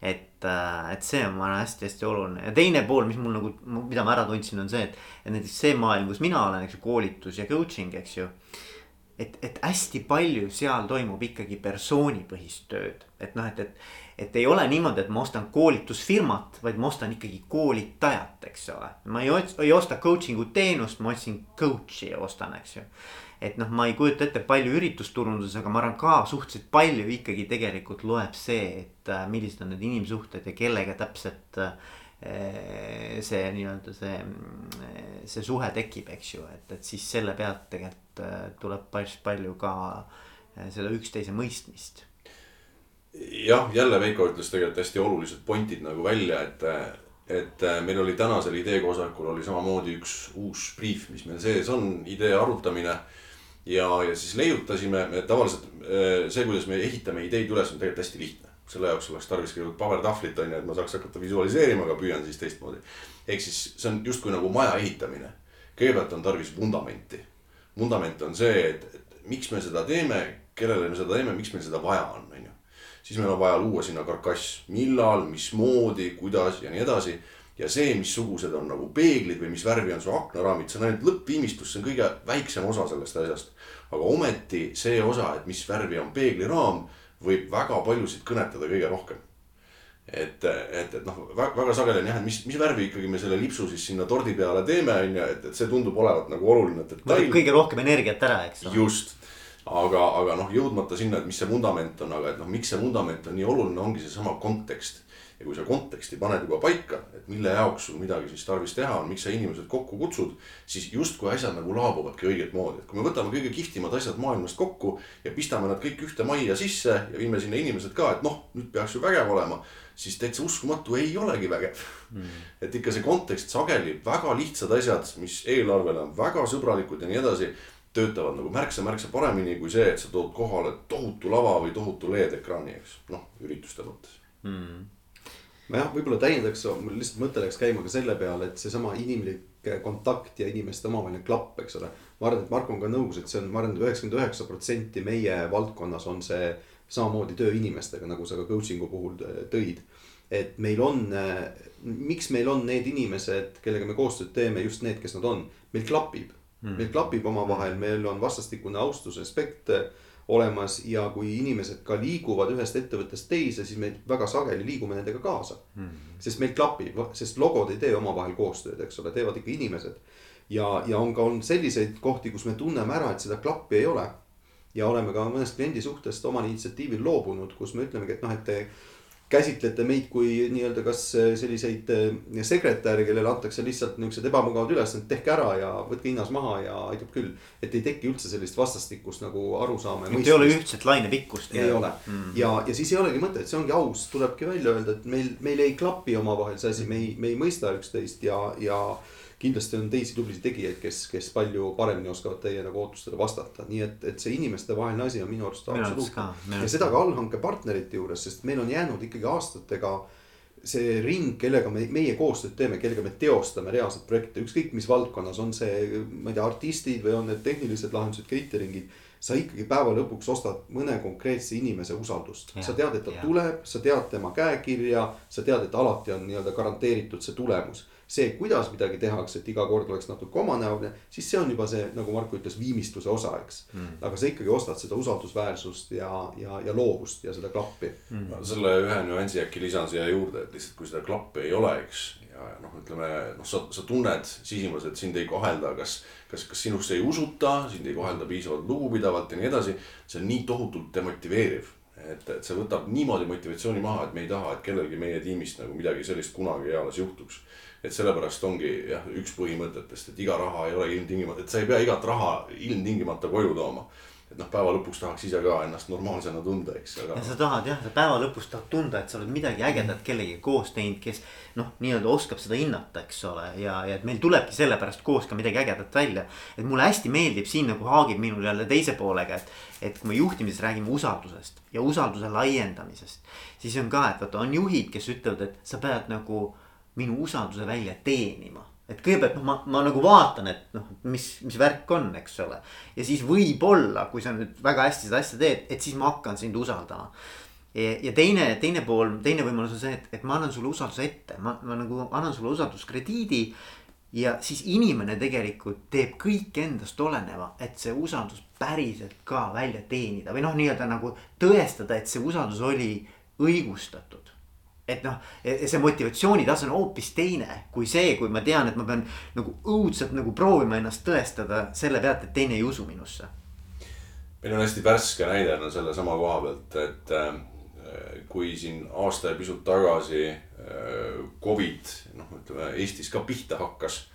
et, äh, et see on, ma arvan, hästi-hästi oluline ja teine pool, mis mul nagu, mida ma ära tundsin, on see, et. et näiteks see maailm, kus mina olen, eks ju, koolitus ja coaching, eks ju et, et hästi palju seal toimub ikkagi persoonipõhist tööd, et noh, et, et. et ei ole niimoodi, et ma ostan koolitusfirmat, vaid ma ostan ikkagi koolitajat, eks ole. ma ei, ei osta coaching'u teenust, ma otsin coach'i ostan, eks ju. et noh, ma ei kujuta ette palju üritusturunduses, aga ma arvan ka suhteliselt palju ikkagi tegelikult loeb see, et äh, millised on need inimsuhted ja kellega täpselt äh, see nii-öelda see, see suhe tekib, eks ju, et, et siis selle pealt tegelikult äh, tuleb päris palju ka äh, seda üksteise mõistmist. jah, jälle Veiko ütles tegelikult hästi olulised pointid nagu välja, et, et meil oli tänasel ideekoosolekul oli samamoodi üks uus briif, mis meil sees on, idee arutamine ja, ja siis leiutasime, tavaliselt see, kuidas me ehitame ideid üles, on tegelikult hästi lihtne selle jaoks oleks tarvis kõigepealt pabertahvlit on ju, et ma saaks hakata visualiseerima, aga püüan siis teistmoodi. ehk siis see on justkui nagu maja ehitamine. kõigepealt on tarvis vundamenti. vundament on see, et, et miks me seda teeme, kellele me seda teeme, miks meil seda vaja on, on ju. siis meil on vaja luua sinna karkass, millal, mismoodi, kuidas ja nii edasi ja see, missugused on nagu peeglid või mis värvi on su aknaraamid, see on ainult lõppviimistlus, see on kõige väiksem osa sellest asjast. aga ometi see osa, et mis värvi on peegliraam võib väga paljusid kõnetada kõige rohkem. et, et, et noh, väga sageli on jah, et mis, mis värvi ikkagi me selle lipsu siis sinna tordi peale teeme, on ju, et, et see tundub olevat nagu oluline detail. kõige rohkem energiat ära, eks. just, aga, aga noh, jõudmata sinna, et mis see vundament on, aga et noh, miks see vundament on nii oluline, ongi seesama kontekst ja kui sa konteksti paned juba paika, et mille jaoks sul midagi siis tarvis teha on, miks sa inimesed kokku kutsud. siis justkui asjad nagu laabuvadki õiget moodi, et kui me võtame kõige kihvtimad asjad maailmast kokku ja pistame nad kõik ühte majja sisse ja viime sinna inimesed ka, et noh, nüüd peaks ju vägev olema. siis täitsa uskumatu ei olegi vägev mm.. et ikka see kontekst sageli väga lihtsad asjad, mis eelarvele on väga sõbralikud ja nii edasi töötavad nagu märksa-märksa paremini kui see, et sa tood kohale tohutu lava või tohutu LED-ekraani, eks, noh, ürituste mõttes mm.. Ma jah, võib-olla täiendaks, mul lihtsalt mõte läks käima ka selle peale, et seesama inimlik kontakt ja inimeste omavaheline klapp, eks ole. ma arvan, et Marko on ka nõus, et see on, ma arvan, et üheksakümmend üheksa protsenti meie valdkonnas on see samamoodi töö inimestega, nagu sa ka coaching'u puhul tõid. et meil on, miks meil on need inimesed, kellega me koostööd teeme, just need, kes nad on, meil klapib mm.. meil klapib omavahel, meil on vastastikune austus, respekt olemas ja kui inimesed ka liiguvad ühest ettevõttest teise, siis me väga sageli liigume nendega kaasa. Mm.. sest meil klapib, sest logod ei tee omavahel koostööd, eks ole, teevad ikka inimesed. ja, ja on ka on selliseid kohti, kus me tunneme ära, et seda klappi ei ole. Ja oleme ka mõnest kliendi suhtest omal initsiatiivil loobunud, kus me ütlemegi, et noh, et te käsitlete meid kui nii-öelda kas selliseid eh, sekretäre, kellele antakse lihtsalt niuksed ebamugavad ülesanded, tehke ära ja võtke hinnas maha ja aitab küll. et ei teki üldse sellist vastastikust nagu arusaama. et ei ole ühtset lainepikkust. ei ole mm. ja, ja siis ei olegi mõtet, see ongi aus, tulebki välja öelda, et meil, meil ei klapi omavahel see asi, me ei, me ei mõista üksteist ja, ja kindlasti on teisi tublisid tegijaid, kes, kes palju paremini oskavad teie nagu ootustele vastata, nii et, et see inimestevaheline asi on minu arust absoluutne. ja seda ka allhanke partnerite juures, sest meil on jäänud ikkagi aastatega see ring, kellega me, meie koostööd teeme, kellega me teostame reaalselt projekte, ükskõik mis valdkonnas, on see, ma ei tea, artistid või on need tehnilised lahendused, catering'id sa ikkagi päeva lõpuks ostad mõne konkreetse inimese usaldust. sa tead, et ta ja. tuleb, sa tead tema käekirja, sa tead, et alati on nii-öelda garanteeritud see tulemus see, kuidas midagi tehakse, et iga kord oleks natuke omanäoline, siis see on juba see, nagu Marko ütles, viimistluse osa, eks mm.. aga sa ikkagi ostad seda usaldusväärsust ja, ja, ja loovust ja seda klappi mm.. selle ühe nüansi äkki lisan siia juurde, et lihtsalt kui seda klappi ei ole, eks. ja noh, ütleme noh, sa, sa tunned sisimas, et sind ei kohelda, kas, kas, kas sinusse ei usuta, sind ei kohelda piisavalt lugupidavalt ja nii edasi. see on nii tohutult demotiveeriv et, et see võtab niimoodi motivatsiooni maha, et me ei taha, et kellelgi meie tiimist nagu midagi sellist kunagi eales juhtuks et sellepärast ongi jah, üks põhimõtetest, et iga raha ei ole ilmtingimata, et sa ei pea igat raha ilmtingimata koju tooma et noh, päeva lõpuks tahaks ise ka ennast normaalsena tunda, eks, aga. ja sa tahad jah, sa päeva lõpus tahad tunda, et sa oled midagi ägedat kellegagi koos teinud, kes noh, nii-öelda oskab seda hinnata, eks ole, ja, ja et meil tulebki sellepärast koos ka midagi ägedat välja. et mulle hästi meeldib siin nagu haagib minul jälle teise poolega, et, et kui me juhtimises räägime usaldusest ja usalduse laiendamisest. siis on ka, et vaata on juhid, kes ütlevad, et sa pead nagu minu usalduse välja teenima. et kõigepealt noh, ma, ma nagu vaatan, et noh, mis, mis värk on, eks ole. ja siis võib-olla, kui sa nüüd väga hästi seda asja teed, et siis ma hakkan sind usaldama. ja teine, teine pool, teine võimalus on see, et, et ma annan sulle usalduse ette, ma, ma nagu annan sulle usalduskrediidi ja siis inimene tegelikult teeb kõik endast oleneva, et see usaldus päriselt ka välja teenida või noh, nii-öelda nagu tõestada, et see usaldus oli õigustatud et noh, see motivatsioonitase on hoopis teine kui see, kui ma tean, et ma pean nagu õudselt nagu proovima ennast tõestada selle pealt, et teine ei usu minusse. meil on hästi värske näide on sellesama koha pealt, et äh, kui siin aasta ja pisut tagasi äh, Covid noh, ütleme Eestis ka pihta hakkas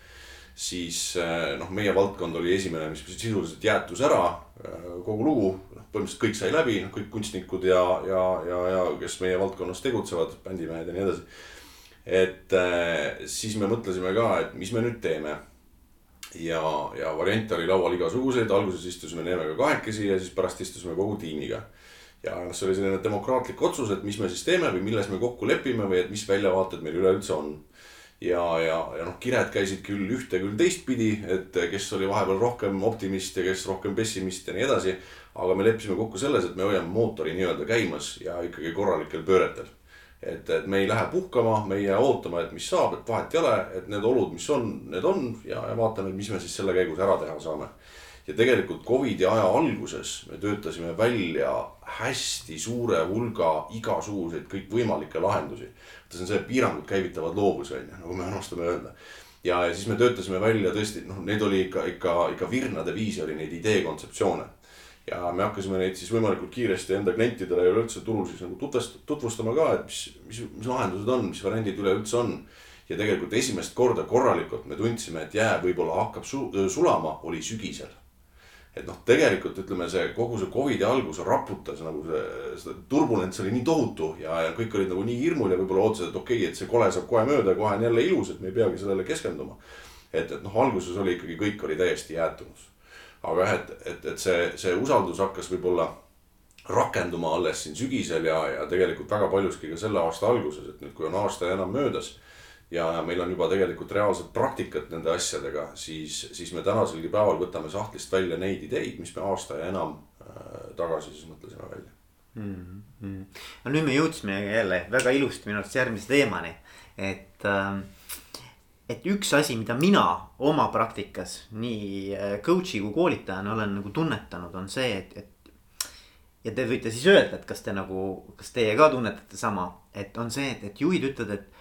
siis äh, noh, meie valdkond oli esimene, mis sisuliselt jäätus ära, kogu lugu, noh põhimõtteliselt kõik sai läbi, noh kõik kunstnikud ja, ja, ja, ja kes meie valdkonnas tegutsevad, bändimehed ja nii edasi. et äh, siis me mõtlesime ka, et mis me nüüd teeme. ja, ja variante oli laual igasuguseid, alguses istusime Neemega kahekesi ja siis pärast istusime kogu tiimiga ja noh, see oli selline demokraatlik otsus, et mis me siis teeme või milles me kokku lepime või et mis väljavaated meil üleüldse on ja, ja, ja noh, kired käisid küll ühte, küll teistpidi, et kes oli vahepeal rohkem optimist ja kes rohkem pessimist ja nii edasi. aga me leppisime kokku selles, et me hoiame mootori nii-öelda käimas ja ikkagi korralikel pööretel. et, et me ei lähe puhkama, me ei jää ootama, et mis saab, et vahet ei ole, et need olud, mis on, need on ja, ja vaatame, mis me siis selle käigus ära teha saame ja tegelikult Covidi aja alguses me töötasime välja hästi suure hulga igasuguseid kõikvõimalikke lahendusi see on see, piirangud käivitavad loovuse, on ju, nagu me armastame öelda. ja, ja siis me töötasime välja tõesti, noh, need oli ikka, ikka, ikka virnade viisi oli neid idee kontseptsioone. ja me hakkasime neid siis võimalikult kiiresti enda klientidele ja üleüldse turul siis nagu tutvust-, tutvustama ka, et mis, mis, mis lahendused on, mis variandid üleüldse on. ja tegelikult esimest korda korralikult me tundsime, et jää võib-olla hakkab su sulama, oli sügisel et noh, tegelikult ütleme, see kogu see Covidi algus raputas nagu see, see turbulents oli nii tohutu ja, ja kõik olid nagu nii hirmul ja võib-olla ootasid, et okei okay,, et see kole saab kohe mööda ja kohe on jälle ilus, et me ei peagi sellele keskenduma. et, et noh, alguses oli ikkagi kõik oli täiesti jäätunud. aga jah, et, et, et see, see usaldus hakkas võib-olla rakenduma alles siin sügisel ja, ja tegelikult väga paljuski ka selle aasta alguses, et nüüd, kui on aasta ja enam möödas ja meil on juba tegelikult reaalset praktikat nende asjadega, siis, siis me tänaselgi päeval võtame sahtlist välja neid ideid, mis me aasta ja enam äh, tagasi siis mõtlesime välja mm. -hmm. no nüüd me jõudsime jälle väga ilusti minu arust järgmise teemani, et äh, et üks asi, mida mina oma praktikas nii äh, coach'i kui koolitajana olen nagu tunnetanud, on see, et, et. ja te võite siis öelda, et kas te nagu, kas teie ka tunnetate sama, et on see, et, et juhid ütlevad, et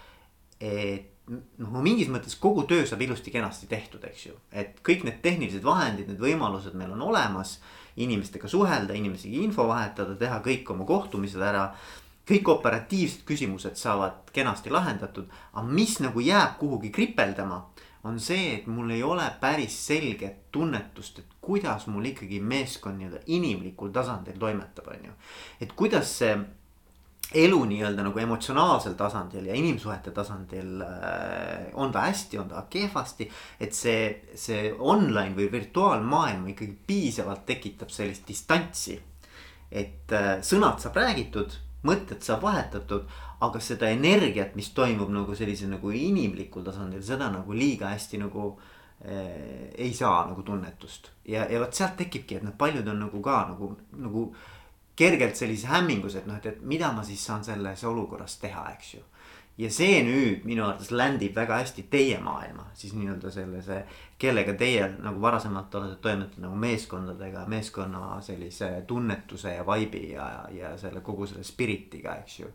et noh, no mingis mõttes kogu töö saab ilusti kenasti tehtud, eks ju, et kõik need tehnilised vahendid, need võimalused meil on olemas. inimestega suhelda, inimestega info vahetada, teha kõik oma kohtumised ära. kõik operatiivsed küsimused saavad kenasti lahendatud, aga mis nagu jääb kuhugi kripeldama, on see, et mul ei ole päris selget tunnetust, et kuidas mul ikkagi meeskond nii-öelda inimlikul tasandil toimetab, on ju. et kuidas see elu nii-öelda nagu emotsionaalsel tasandil ja inimsuhete tasandil äh, on ta hästi, on ta kehvasti. et see, see online või virtuaalmaailm ikkagi piisavalt tekitab sellist distantsi. et äh, sõnad saab räägitud, mõtted saab vahetatud, aga seda energiat, mis toimub nagu sellise nagu inimlikul tasandil, seda nagu liiga hästi nagu äh, ei saa nagu tunnetust. ja, ja vot sealt tekibki, et noh, paljud on nagu ka nagu, nagu kergelt sellises hämmingus, et noh, et, et mida ma siis saan selles olukorras teha, eks ju. ja see nüüd minu arvates landib väga hästi teie maailma, siis nii-öelda sellise, kellega teie nagu varasemalt olete toimetanud nagu meeskondadega, meeskonna sellise tunnetuse ja vibe'i ja, ja selle kogu selle spirit'iga, eks ju.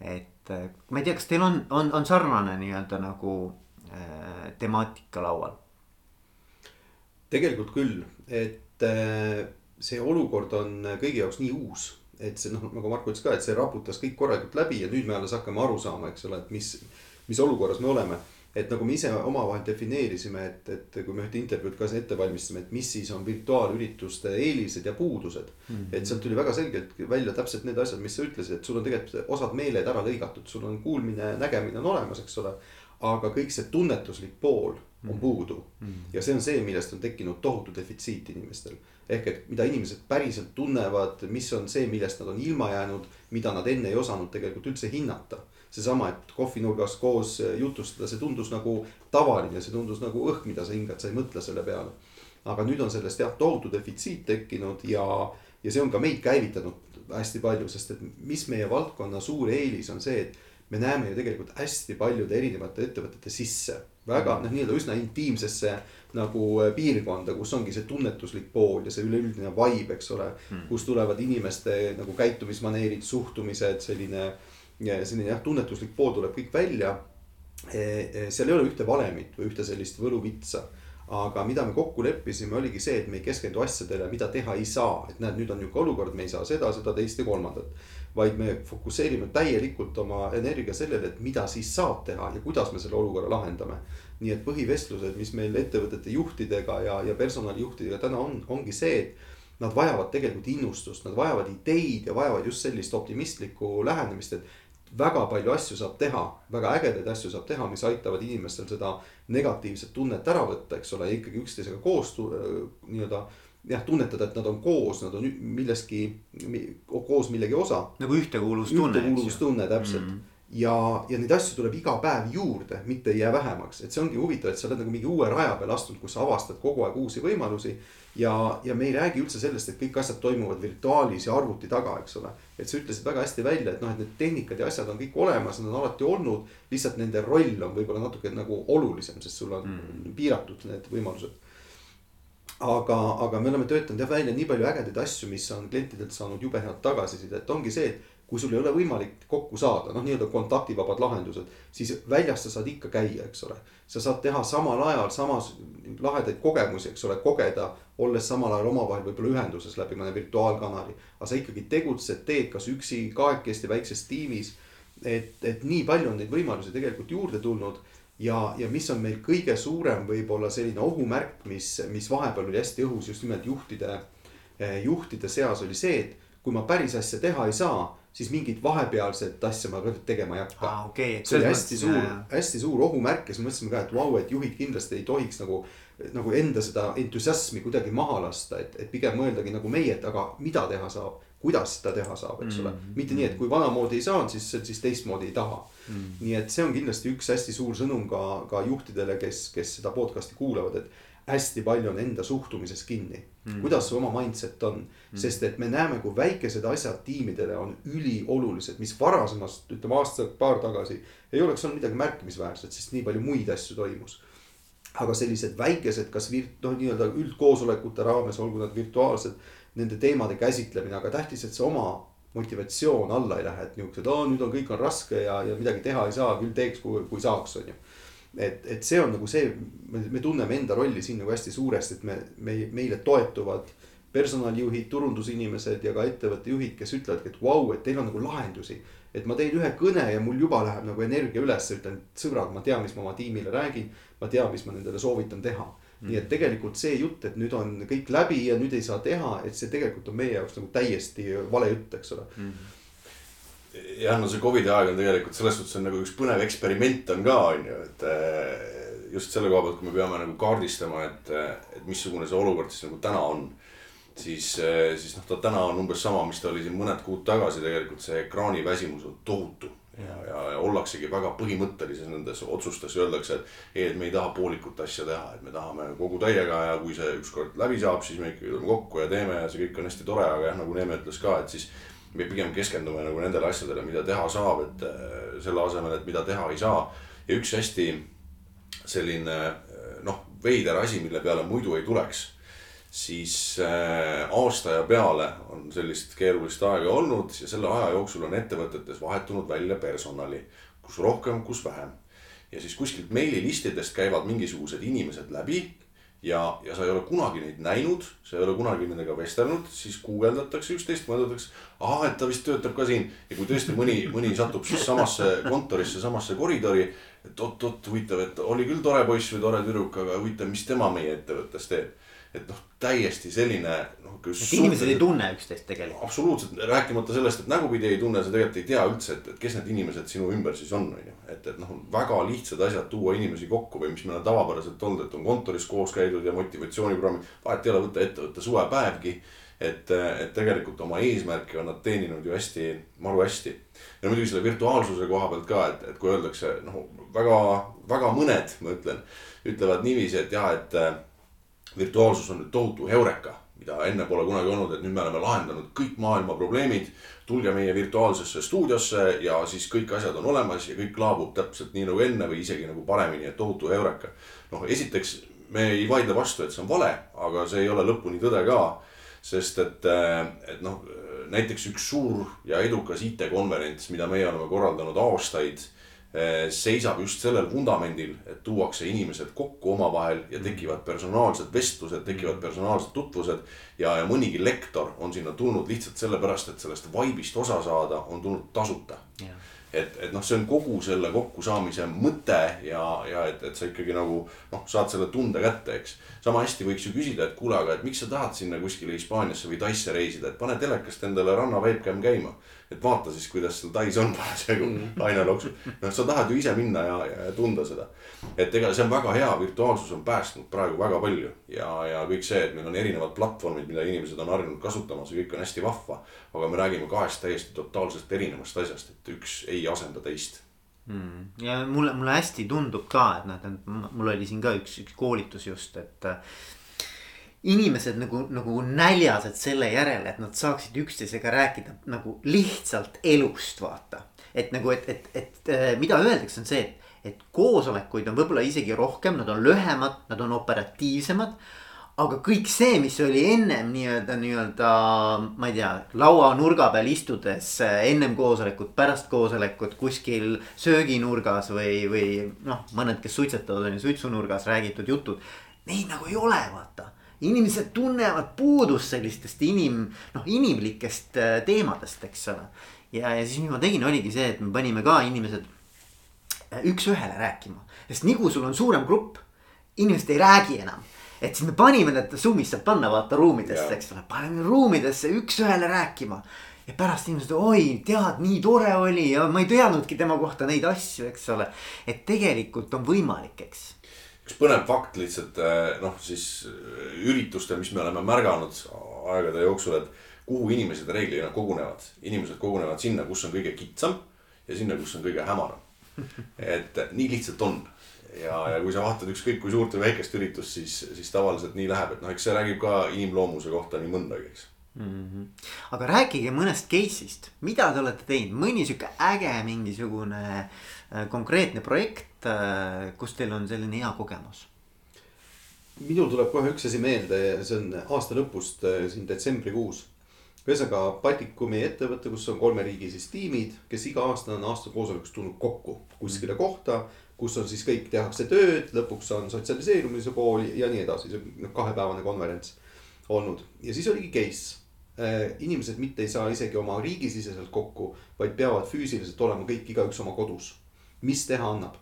et ma ei tea, kas teil on, on, on sarnane nii-öelda nagu äh, temaatika laual? tegelikult küll, et äh see olukord on kõigi jaoks nii uus, et see noh, nagu Marko ütles ka, et see raputas kõik korralikult läbi ja nüüd me alles hakkame aru saama, eks ole, et mis, mis olukorras me oleme. et nagu me ise omavahel defineerisime, et, et kui me ühte intervjuud ka ette valmistasime, et mis siis on virtuaalürituste eelised ja puudused mm. -hmm. et sealt tuli väga selgelt välja täpselt need asjad, mis sa ütlesid, et sul on tegelikult osad meeled ära lõigatud, sul on kuulmine, nägemine on olemas, eks ole. aga kõik see tunnetuslik pool on mm. puudu mm. -hmm. ja see on see, millest on tekkinud tohutu defitsiit inimestel ehk et mida inimesed päriselt tunnevad, mis on see, millest nad on ilma jäänud, mida nad enne ei osanud tegelikult üldse hinnata. seesama, et kohvinurgas koos jutustada, see tundus nagu tavaline, see tundus nagu õhk, mida sa hingad, sa ei mõtle selle peale. aga nüüd on sellest jah, tohutu defitsiit tekkinud ja, ja see on ka meid käivitanud hästi palju, sest et mis meie valdkonna suur eelis on see, et me näeme ju tegelikult hästi paljude erinevate ettevõtete sisse. Väga noh, nii-öelda üsna intiimsesse nagu äh, piirkonda, kus ongi see tunnetuslik pool ja see üleüldine vibe, eks ole. Mm.. kus tulevad inimeste nagu käitumismaneerid, suhtumised, selline, selline jah, tunnetuslik pool tuleb kõik välja. E, e, seal ei ole ühte valemit või ühte sellist võluvitsa. Aga mida me kokku leppisime, oligi see, et me ei keskendu asjadele, mida teha ei saa, et näed, nüüd on nihuke olukord, me ei saa seda, seda, teist ja kolmandat. Vaid me fokusseerime täielikult oma energia sellele, et mida siis saab teha ja kuidas me selle olukorra lahendame nii et põhivestlused, mis meil ettevõtete juhtidega ja, ja personalijuhtidega täna on, ongi see, et. Nad vajavad tegelikult innustust, nad vajavad ideid ja vajavad just sellist optimistlikku lähenemist, et väga palju asju saab teha, väga ägedaid asju saab teha, mis aitavad inimestel seda negatiivset tunnet ära võtta, eks ole, ikkagi üksteisega koos nii-öelda jah, tunnetada, et nad on koos, nad on milleski, koos millegi osa. nagu ühtekuuluvustunne. ühtekuuluvustunne täpselt mm. -hmm ja, ja neid asju tuleb iga päev juurde, mitte ei jää vähemaks, et see ongi huvitav, et sa oled nagu mingi uue raja peale astunud, kus sa avastad kogu aeg uusi võimalusi. ja, ja me ei räägi üldse sellest, et kõik asjad toimuvad virtuaalis ja arvuti taga, eks ole. et sa ütlesid väga hästi välja, et noh, et need tehnikad ja asjad on kõik olemas, nad on alati olnud. lihtsalt nende roll on võib-olla natuke nagu olulisem, sest sul on mm. piiratud need võimalused aga, aga me oleme töötanud jah välja nii palju ägedaid asju, mis on klientidelt saanud jube head tagasisidet, ongi see, et kui sul ei ole võimalik kokku saada, noh, nii-öelda kontaktivabad lahendused, siis väljas sa saad ikka käia, eks ole. sa saad teha samal ajal samas lahedaid kogemusi, eks ole, kogeda, olles samal ajal omavahel võib-olla ühenduses läbi mõne virtuaalkanali. aga sa ikkagi tegutsed, teed kas üksi, kahekesti, väikses tiimis. et, et nii palju on neid võimalusi tegelikult juurde tulnud ja, ja mis on meil kõige suurem võib-olla selline ohumärk, mis, mis vahepeal oli hästi õhus just nimelt juhtide, juhtide seas oli see, et kui ma päris asja teha ei saa siis mingit vahepealset asja ma tegema ei hakka aa, okei. see oli hästi suur, hästi suur ohumärk ja siis mõtlesime ka, et vau, et juhid kindlasti ei tohiks nagu. nagu enda seda entusiasmi kuidagi maha lasta, et, et pigem mõeldagi nagu meie, et aga mida teha saab, kuidas seda teha saab, eks ole mm. -hmm. mitte nii, et kui vanamoodi ei saanud, siis, siis teistmoodi ei taha mm. nii et see on kindlasti üks hästi suur sõnum ka, ka juhtidele, kes, kes seda podcast'i kuulavad, et hästi palju on enda suhtumises kinni mm. kuidas su oma mindset on mm, sest et me näeme, kui väikesed asjad tiimidele on üliolulised, mis varasemast, ütleme aasta-paar tagasi ei oleks olnud midagi märkimisväärset, sest nii palju muid asju toimus aga sellised väikesed, kas virt-, noh, nii-öelda üldkoosolekute raames, olgu nad virtuaalsed, nende teemade käsitlemine, aga tähtis, et see oma motivatsioon alla ei lähe, et niuksed, nüüd on, kõik on raske ja, ja midagi teha ei saa, küll teeks, kui, kui saaks, on ju. et, et see on nagu see, me tunneme enda rolli siin nagu hästi suuresti, et me, me, meile toetuvad personalijuhid, turundusinimesed ja ka ettevõtte juhid, kes ütlevadki, et vau, et teil on nagu lahendusi et ma teen ühe kõne ja mul juba läheb nagu energia üles, ütlen, sõbrad, ma tean, mis ma oma tiimile räägin. ma tean, mis ma nendele soovitan teha mm.. nii et tegelikult see jutt, et nüüd on kõik läbi ja nüüd ei saa teha, et see tegelikult on meie jaoks nagu täiesti vale jutt, eks ole mm.. jah, no see Covidi aeg on tegelikult selles suhtes on nagu üks põnev eksperiment on ka on ju, et eh, just selle koha pealt, kui me peame nagu kaardistama, et, et missugune see olukord siis nagu täna on siis, siis noh, ta täna on umbes sama, mis ta oli siin mõned kuud tagasi, tegelikult see ekraaniväsimus on tohutu. Ja, ja, ja ollaksegi väga põhimõttelises nendes otsustes, öeldakse, et ei, et me ei taha poolikut asja teha, et me tahame kogu täiega ja kui see ükskord läbi saab, siis me ikkagi tuleme kokku ja teeme ja see kõik on hästi tore, aga jah, nagu Neeme ütles ka, et siis me pigem keskendume nagu nendele asjadele, mida teha saab, et äh, selle asemel, et mida teha ei saa. ja üks hästi selline noh, veider asi, mille peale muidu ei tuleks siis äh, aasta ja peale on sellist keerulist aega olnud ja selle aja jooksul on ettevõtetes vahetunud välja personali, kus rohkem, kus vähem. ja siis kuskilt meililistidest käivad mingisugused inimesed läbi ja, ja sa ei ole kunagi neid näinud, sa ei ole kunagi nendega vestelnud, siis guugeldatakse üksteist, mõeldakse, ahah, et ta vist töötab ka siin ja kui tõesti mõni, mõni satub siis samasse kontorisse, samasse koridori, et oot-oot, huvitav, et oli küll tore poiss või tore tüdruk, aga huvitav, mis tema meie ettevõttes teeb et noh, täiesti selline noh. et inimesed ei tunne üksteist tegelikult. absoluutselt, rääkimata sellest, et nägupidi ei tunne, sa tegelikult ei tea üldse, et, et kes need inimesed sinu ümber siis on, on ju. et, et noh, väga lihtsad asjad tuua inimesi kokku või mis meil on tavapäraselt olnud, et on kontoris koos käidud ja motivatsiooniprogrammid. vahet ei ole, võtta ettevõtte suvepäevgi. et, et tegelikult oma eesmärki on nad teeninud ju hästi, maru hästi. ja muidugi selle virtuaalsuse koha pealt ka, et, et kui öeldakse noh, väga, väga mõned, ma ütlen, ütlevad niiviisi, et jah, et virtuaalsus on nüüd tohutu heureka, mida enne pole kunagi olnud, et nüüd me oleme lahendanud kõik maailma probleemid. tulge meie virtuaalsesse stuudiosse ja siis kõik asjad on olemas ja kõik laabub täpselt nii nagu enne või isegi nagu paremini, et tohutu heureka. noh, esiteks me ei vaidle vastu, et see on vale, aga see ei ole lõpuni tõde ka. sest et, et noh, näiteks üks suur ja edukas IT-konverents, mida meie oleme korraldanud aastaid seisab just sellel vundamendil, et tuuakse inimesed kokku omavahel ja tekivad personaalsed vestlused, tekivad personaalsed tutvused. ja, ja mõnigi lektor on sinna tulnud lihtsalt sellepärast, et sellest vibe'ist osa saada, on tulnud tasuta. et, et noh, see on kogu selle kokkusaamise mõte ja, ja et, et sa ikkagi nagu noh, saad selle tunde kätte, eks. sama hästi võiks ju küsida, et kuule, aga et miks sa tahad sinna kuskile Hispaaniasse või Taisse reisida, et pane telekast endale ranna webcam käima. Et vaata siis, kuidas seal Tais on parasjagu laine loksub. noh, sa tahad ju ise minna ja, ja tunda seda. et ega see on väga hea, virtuaalsus on päästnud praegu väga palju ja, ja kõik see, et meil on erinevad platvormid, mida inimesed on harjunud kasutama, see kõik on hästi vahva. aga me räägime kahest täiesti totaalselt erinevast asjast, et üks ei asenda teist mm.. ja mulle, mulle hästi tundub ka, et noh, et mul oli siin ka üks, üks koolitus just, et inimesed nagu, nagu näljased selle järele, et nad saaksid üksteisega rääkida nagu lihtsalt elust, vaata. et nagu, et, et, et äh, mida öeldakse, on see, et, et koosolekuid on võib-olla isegi rohkem, nad on lühemad, nad on operatiivsemad aga kõik see, mis oli ennem nii-öelda, nii-öelda ma ei tea, lauanurga peal istudes ennem koosolekut, pärast koosolekut kuskil sööginurgas või, või noh, mõned, kes suitsetavad on ju suitsunurgas räägitud jutud. Neid nagu ei ole, vaata inimesed tunnevad puudust sellistest inim, noh inimlikest äh, teemadest, eks ole. ja, ja siis, mis ma tegin, oligi see, et me panime ka inimesed äh, üks-ühele rääkima, sest nii kui sul on suurem grupp, inimesed ei räägi enam et siis me panime need Zoom'is saab panna vaata ruumidesse, eks ole, paneme ruumidesse üks-ühele rääkima. ja pärast inimesed, oi, tead, nii tore oli ja ma ei teadnudki tema kohta neid asju, eks ole. et tegelikult on võimalik, eks. Üks põnev fakt lihtsalt noh, siis üritustel, mis me oleme märganud aegade jooksul, et kuhu inimesed reeglina kogunevad. inimesed kogunevad sinna, kus on kõige kitsam ja sinna, kus on kõige hämaram. et nii lihtsalt on ja, ja kui sa vaatad ükskõik kui suurt või väikest üritust, siis, siis tavaliselt nii läheb, et noh, eks see räägib ka inimloomuse kohta nii mõndagi, eks mm. -hmm. aga rääkige mõnest case'ist, mida te olete teinud, mõni sihuke äge mingisugune äh, konkreetne projekt, äh, kus teil on selline hea kogemus? minul tuleb kohe üks asi meelde, see on aasta lõpust äh, siin detsembrikuus ühesõnaga Baltikumi ettevõte, kus on kolme riigi siis tiimid, kes iga aasta on aastakoosolekuks tulnud kokku kuskile kohta kus on siis kõik, tehakse tööd, lõpuks on sotsialiseerumise pool ja nii edasi, see on noh, kahepäevane konverents olnud ja siis oligi case. Äh, inimesed mitte ei saa isegi oma riigisiseselt kokku, vaid peavad füüsiliselt olema kõik igaüks oma kodus. Mis teha annab?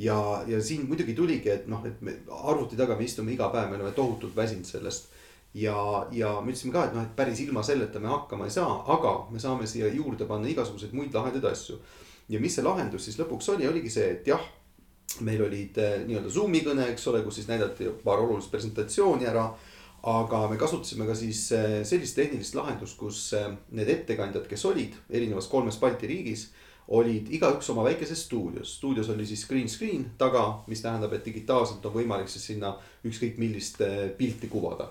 ja, ja siin muidugi tuligi, et noh, et me arvuti taga me istume iga päev, me oleme tohutult väsinud sellest. ja, ja me ütlesime ka, et noh, et päris ilma selleta me hakkama ei saa, aga me saame siia juurde panna igasuguseid muid lahedaid asju ja mis see lahendus siis lõpuks oli, oligi see, et jah, meil olid äh, nii-öelda Zoom'i kõne, eks ole, kus siis näidati paar olulist presentatsiooni ära. aga me kasutasime ka siis äh, sellist tehnilist lahendust, kus äh, need ettekandjad, kes olid erinevas kolmes Balti riigis olid igaüks oma väikeses stuudios, stuudios oli siis green screen taga, mis tähendab, et digitaalselt on võimalik siis sinna ükskõik millist pilti kuvada.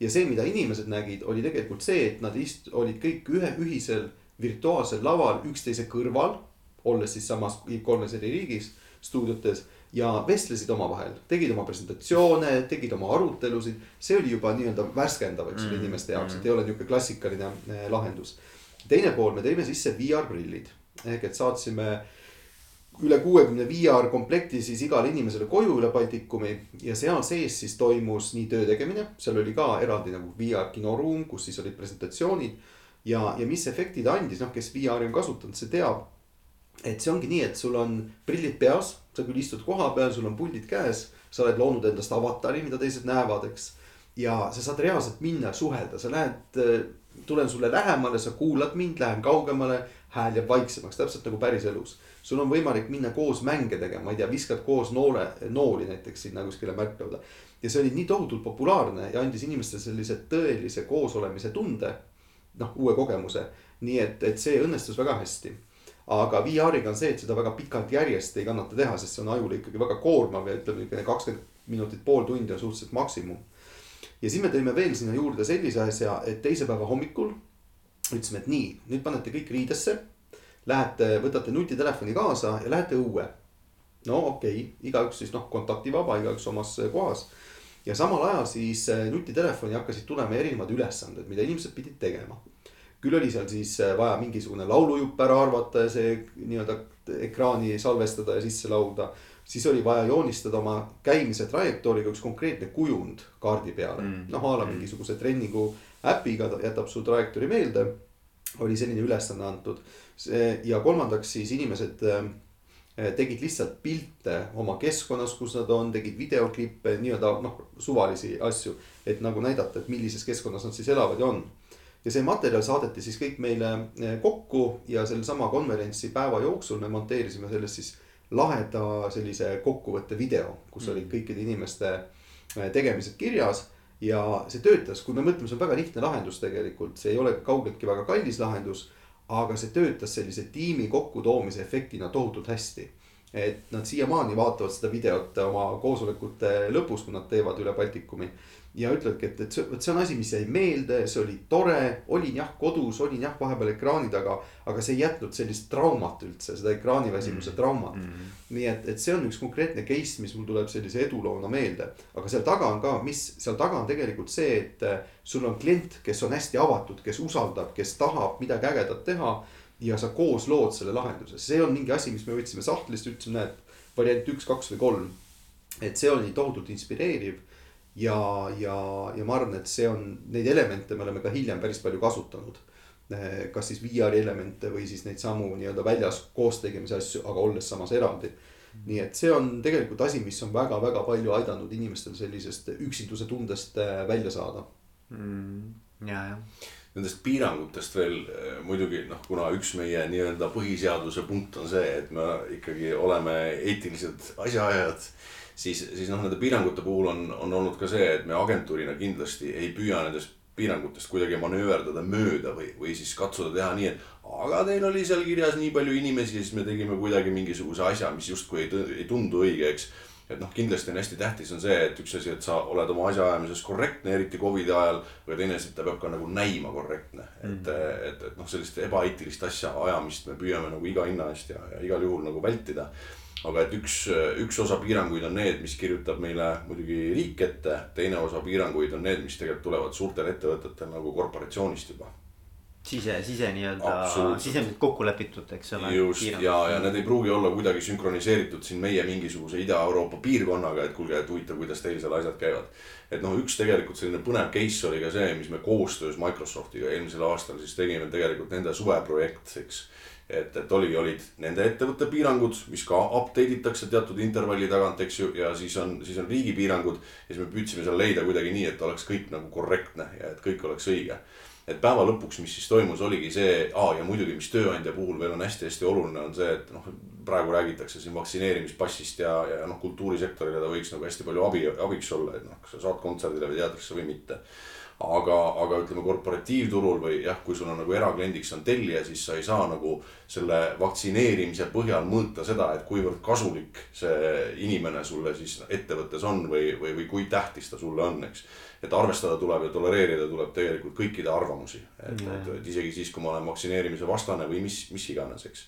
ja see, mida inimesed nägid, oli tegelikult see, et nad ist-, olid kõik ühe ühisel virtuaalsel laval üksteise kõrval olles siis samas kolmes eri riigis stuudiotes ja vestlesid omavahel, tegid oma presentatsioone, tegid oma arutelusid. see oli juba nii-öelda värskendav, eks ole mm, inimeste jaoks, et ei ole nihuke klassikaline eh, lahendus. teine pool, me tõime sisse VR prillid ehk et saatsime üle kuuekümne VR komplekti siis igale inimesele koju üle Baltikumi ja seal sees siis toimus nii töö tegemine, seal oli ka eraldi nagu VR kinoruum, kus siis olid presentatsioonid. ja, ja mis efekti ta andis, noh, kes VR-i on kasutanud, see teab et see ongi nii, et sul on prillid peas, sa küll istud koha peal, sul on puldid käes, sa oled loonud endast avatari, mida teised näevad, eks. ja sa saad reaalselt minna suhelda, sa lähed, tulen sulle lähemale, sa kuulad mind, lähen kaugemale, hääl jääb vaiksemaks, täpselt nagu päriselus. sul on võimalik minna koos mänge tegema, ma ei tea, viskad koos noole, nooli näiteks sinna kuskile märklauda. ja see oli nii tohutult populaarne ja andis inimestele sellise tõelise koosolemise tunde. noh, uue kogemuse, nii et, et see õnnestus väga hästi aga VR-iga on see, et seda väga pikalt järjest ei kannata teha, sest see on ajule ikkagi väga koormav ja ütleme niisugune kakskümmend minutit, pool tundi on suhteliselt maksimum. Ja siis me tõime veel sinna juurde sellise asja, et teise päeva hommikul ütlesime, et nii, nüüd panete kõik riidesse. Lähete, võtate nutitelefoni kaasa ja lähete õue. no okei okay,, igaüks siis noh, kontaktivaba, igaüks omas kohas. ja samal ajal siis eh, nutitelefoni hakkasid tulema erinevad ülesanded, mida inimesed pidid tegema küll oli seal siis äh, vaja mingisugune laulujupp ära arvata ja see nii-öelda ekraani salvestada ja sisse laulda. Siis oli vaja joonistada oma käimise trajektooriga üks konkreetne kujund kaardi peale mm., noh a la mm. mingisuguse treeningu äpiga jätab sul trajektoori meelde. oli selline ülesanne antud ja kolmandaks siis inimesed äh, tegid lihtsalt pilte oma keskkonnas, kus nad on, tegid videoklippe, nii-öelda noh, suvalisi asju. et nagu näidata, et millises keskkonnas nad siis elavad ja on ja see materjal saadeti siis kõik meile eh, kokku ja sellesama konverentsi päeva jooksul me monteerisime sellest siis laheda sellise kokkuvõtte video, kus mm. olid kõikide inimeste eh, tegemised kirjas. ja see töötas, kui me mõtleme, see on väga lihtne lahendus tegelikult, see ei ole kaugeltki väga kallis lahendus. aga see töötas sellise tiimi kokkutoomise efektina tohutult hästi et nad siiamaani vaatavad seda videot oma koosolekute lõpus, kui nad teevad üle Baltikumi ja ütlevadki, et, et see, vot see on asi, mis jäi meelde, see oli tore, olin jah kodus, olin jah vahepeal ekraani taga, aga see ei jätnud sellist traumat üldse, seda ekraaniväsimuse mm. traumat mm. -hmm. nii et, et see on üks konkreetne case, mis mul tuleb sellise eduloona meelde, aga seal taga on ka, mis seal taga on tegelikult see, et äh, sul on klient, kes on hästi avatud, kes usaldab, kes tahab midagi ägedat teha. ja sa koos lood selle lahenduse, see on mingi asi, mis me võtsime sahtlist, ütlesime, näed variant üks, kaks või kolm. et see oli tohutult inspireeriv ja, ja, ja ma arvan, et see on, neid elemente me oleme ka hiljem päris palju kasutanud. Kas siis VR-i elemente või siis neid samu nii-öelda väljas koos tegemise asju, aga olles samas eraldi. nii et see on tegelikult asi, mis on väga-väga palju aidanud inimestel sellisest üksinduse tundest eh, välja saada mm,. ja, jah nendest piirangutest veel eh, muidugi noh, kuna üks meie nii-öelda põhiseaduse punkt on see, et me ikkagi oleme eetilised asjaajajad. Siis, siis noh, nende piirangute puhul on, on olnud ka see, et me agentuurina kindlasti ei püüa nendest piirangutest kuidagi manööverdada mööda või, või siis katsuda teha nii, et aga teil oli seal kirjas nii palju inimesi, siis me tegime kuidagi mingisuguse asja, mis justkui ei, ei tundu õige, eks et noh, kindlasti on hästi tähtis on see, et üks asi, et sa oled oma asjaajamises korrektne, eriti Covidi ajal. aga teine asi, et ta peab ka nagu näima korrektne mm., et, et, et noh, sellist ebaeetilist asja ajamist me püüame nagu iga hinna eest ja, ja igal juhul nagu vältida. Aga et üks, üks osa piiranguid on need, mis kirjutab meile muidugi riik ette, teine osa piiranguid on need, mis tegelikult tulevad suurtel ettevõtetel nagu korporatsioonist juba sise, sise nii-öelda, sisemiselt kokku lepitud, eks ole. just Kiirem. ja, ja need ei pruugi olla kuidagi sünkroniseeritud siin meie mingisuguse Ida-Euroopa piirkonnaga, et kuulge, et huvitav, kuidas teil seal asjad käivad. et noh, üks tegelikult selline põnev case oli ka see, mis me koostöös Microsoftiga eelmisel aastal siis tegime tegelikult nende suveprojekt, eks et, et oli, olid nende ettevõtte piirangud, mis ka update itakse teatud intervalli tagant, eks ju, ja siis on, siis on riigi piirangud. ja siis me püüdsime seal leida kuidagi nii, et oleks kõik nagu korrektne ja et kõik oleks õige et päeva lõpuks, mis siis toimus, oligi see, aa ja muidugi, mis tööandja puhul veel on hästi-hästi oluline, on see, et noh, praegu räägitakse siin vaktsineerimispassist ja, ja noh, kultuurisektorile ta võiks nagu hästi palju abi, abiks olla, et noh, kas sa saad kontserdile või teatrisse või mitte aga, aga ütleme korporatiivturul või jah, kui sul on nagu erakliendiks on tellija, siis sa ei saa nagu selle vaktsineerimise põhjal mõõta seda, et kuivõrd kasulik see inimene sulle siis ettevõttes on või, või, või kui tähtis ta sulle on, eks et arvestada tuleb ja tolereerida tuleb tegelikult kõikide arvamusi. et, et, et isegi siis, kui ma olen vaktsineerimise vastane või mis, mis iganes, eks.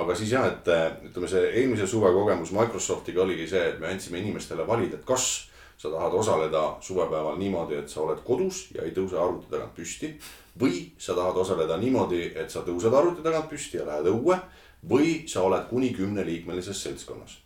aga siis jah, et ütleme, see eelmise suve kogemus Microsoftiga oligi see, et me andsime inimestele valida, et kas sa tahad osaleda suvepäeval niimoodi, et sa oled kodus ja ei tõuse arvuti tagant püsti. või sa tahad osaleda niimoodi, et sa tõused arvuti tagant püsti ja lähed õue. või sa oled kuni kümneliikmelises seltskonnas.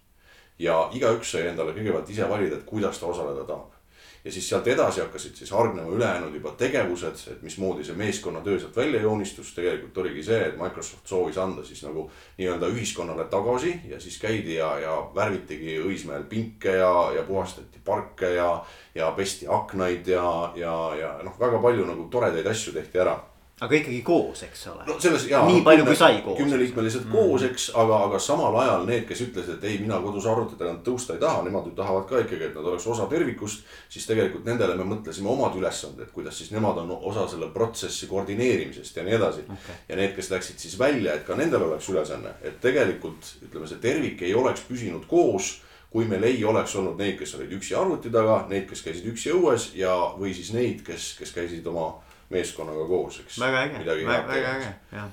ja igaüks sai endale kõigepealt ise valida, et kuidas ta osaleda tahab ja siis sealt edasi hakkasid siis hargnema ülejäänud juba tegevused, et mismoodi see meeskonnatöö sealt välja joonistus, tegelikult oligi see, et Microsoft soovis anda siis nagu nii-öelda ühiskonnale tagasi ja siis käidi ja, ja värvitigi Õismäel pinke ja, ja puhastati parke ja, ja pesti aknaid ja, ja, ja noh, väga palju nagu toredaid asju tehti ära aga ikkagi koos, eks ole. no selles jaa. nii palju kui sai koos. kümneliikmelised mm. koos, eks, aga, aga samal ajal need, kes ütlesid, et ei, mina kodus arvuti tagant tõusta ei taha, nemad ju tahavad ka ikkagi, et nad oleks osa tervikust. siis tegelikult nendele me mõtlesime omad ülesanded, kuidas siis nemad on osa selle protsessi koordineerimisest ja nii edasi okay.. ja need, kes läksid siis välja, et ka nendel oleks ülesanne, et tegelikult ütleme, see tervik ei oleks püsinud koos kui meil ei oleks olnud neid, kes olid üksi arvuti taga, neid, kes käisid üksi õues ja, või siis neid, kes, kes käisid oma meeskonnaga koos, eks. väga äge, väga, väga äge, jah